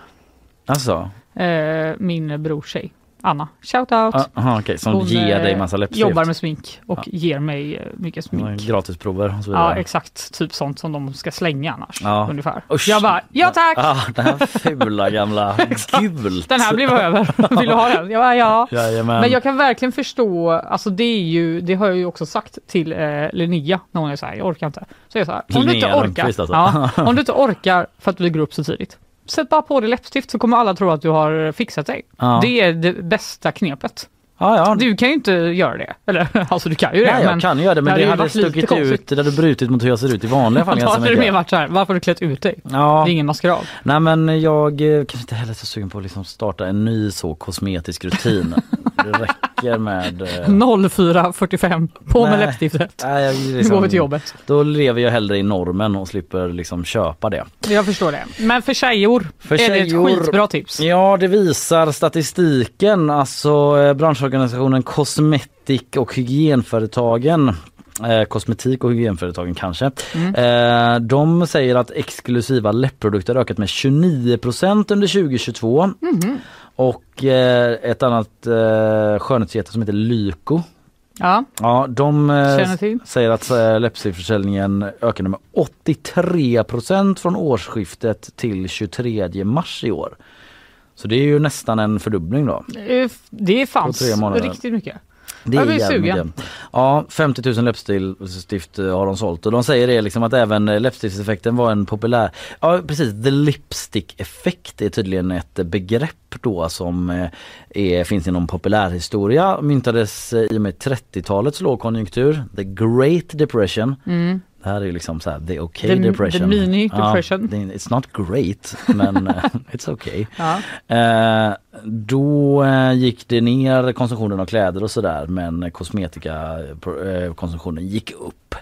Alltså? Eh, min brors tjej. Anna. Shout out. Ah, Aha, okej, som Hon, ger dig eh, massa läppstift? Jobbar med smink och Ja. ger mig eh, mycket smink. Gratisprover och så vidare. Ja exakt, typ sånt som de ska slänga annars. Ja. Ungefär. Usch. Jag bara, ja tack! Ah, den här fula gamla gult. Den här blev över. Vill du ha den? Jag bara, ja. Jajamän. Men jag kan verkligen förstå, alltså det är ju, det har jag ju också sagt till eh, Linnea när hon är så här, jag orkar inte. Så jag är så här, om du inte Linnea orkar, Lundqvist alltså. ja, om du inte orkar för att du går upp så tidigt. Sätt bara på dig läppstift så kommer alla tro att du har fixat dig. Ja. Det är det bästa knepet. Ja, ja. Du kan ju inte göra det. Eller alltså du kan ju det. Nej, jag men kan göra det men det ju hade stuckit ut, det hade brutit mot hur jag ser ut i vanliga fall Då hade det mer varit så här, varför har du klätt ut dig? Ja. Det är ingen maskerad. Nej men jag eh, kanske inte heller är så sugen på att liksom starta en ny så kosmetisk rutin. det räcker med... eh, 04.45 på med läppstiftet. Nej, jag, liksom, går vi till jobbet. Då lever jag hellre i normen och slipper liksom köpa det. Jag förstår det. Men för tjejor För är det ett skitbra tips. Ja, det visar statistiken, alltså eh, branschorganisationen Cosmetic och hygienföretagen Eh, kosmetik och hygienföretagen kanske. Mm. Eh, de säger att exklusiva läppprodukter ökat med 29% under 2022. Mhm. Och eh, ett annat eh, skönhetsjätte som heter Lyko. Ja, Ja, de eh, säger att eh, läppstiftsförsäljningen ökade med 83% från årsskiftet till 23 mars i år. Så det är ju nästan en fördubbling då. Det tre månader. riktigt mycket. Det Jag är sugen. mycket. Ja, 50 000 läppstift eh, har de sålt och de säger det liksom att även eh, läppstiftseffekten var en populär, ja precis, the lipstick effekt är tydligen ett begrepp då som eh, är, finns inom populärhistoria, myntades i och med 30-talets lågkonjunktur, the great depression. Mm. Det här är ju liksom så här, the okay The- depression. the mini depression. Ja, it's not great men eh, it's okay. Ja. Eh, då eh, gick det ner konsumtionen av kläder och sådär men kosmetikakonsumtionen gick upp.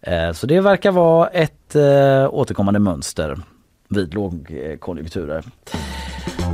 Eh, så det verkar vara ett eh, återkommande mönster vid lågkonjunkturer.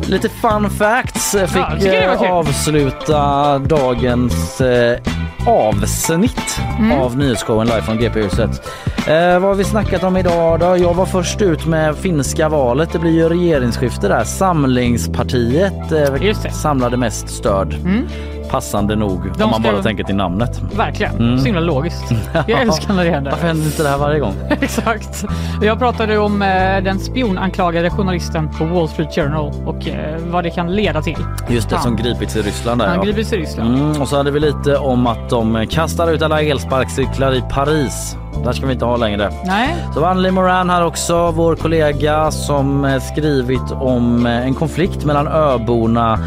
Lite fun facts eh, Ja, fick var eh, avsluta dagens eh, avsnitt Mm. av nyhetsshowen live från GP-huset. Eh, vad har vi snackat om idag då? Jag var först ut med finska valet. Det blir ju regeringsskifte där. Samlingspartiet eh, samlade mest stöd. Mm. Passande nog De om man bara tänker till namnet. Verkligen, Mm. så himla logiskt. Jag älskar när det händer. Varför händer inte det här varje gång? Exakt. Jag pratade om eh, den spionanklagade journalisten på Wall Street Journal och eh, vad det kan leda till. Just det, Han- som gripits i Ryssland där Han ja. gripits i Ryssland. Mm, och så hade vi lite om att de kastar ut alla elsparkcyklar i Paris. Där ska vi inte ha längre. Nej, Så var Anneli Moran här också, vår kollega som eh, skrivit om eh, en konflikt mellan öborna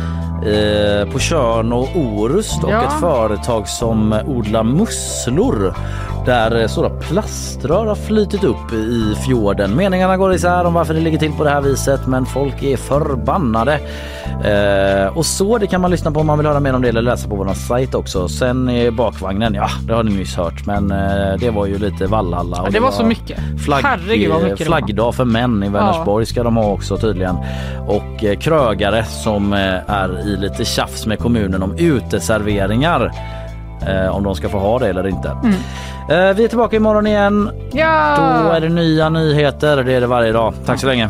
eh, på Tjörn och Orust och Ja. ett företag som odlar musslor där eh, stora plaströr har flytit upp i fjorden. Meningarna går isär om varför det ligger till på det här viset men folk är förbannade. Eh, och så det kan man lyssna på om man vill höra mer om det eller läsa på vår sajt också. Sen är bakvagnen, ja det har ni nyss hört men eh, det var ju lite Vallhalla. och det var så mycket. Flagg, Herregud vad mycket var. flaggdag för män i Vänersborg ska de ha också tydligen. Och eh, krögare som eh, är i lite tjafs med kommunen om uteserveringar. Eh, om de ska få ha det eller inte. Mm. Eh, vi är tillbaka imorgon igen. Ja! Då är det nya nyheter. Det är det varje dag. Tack så länge.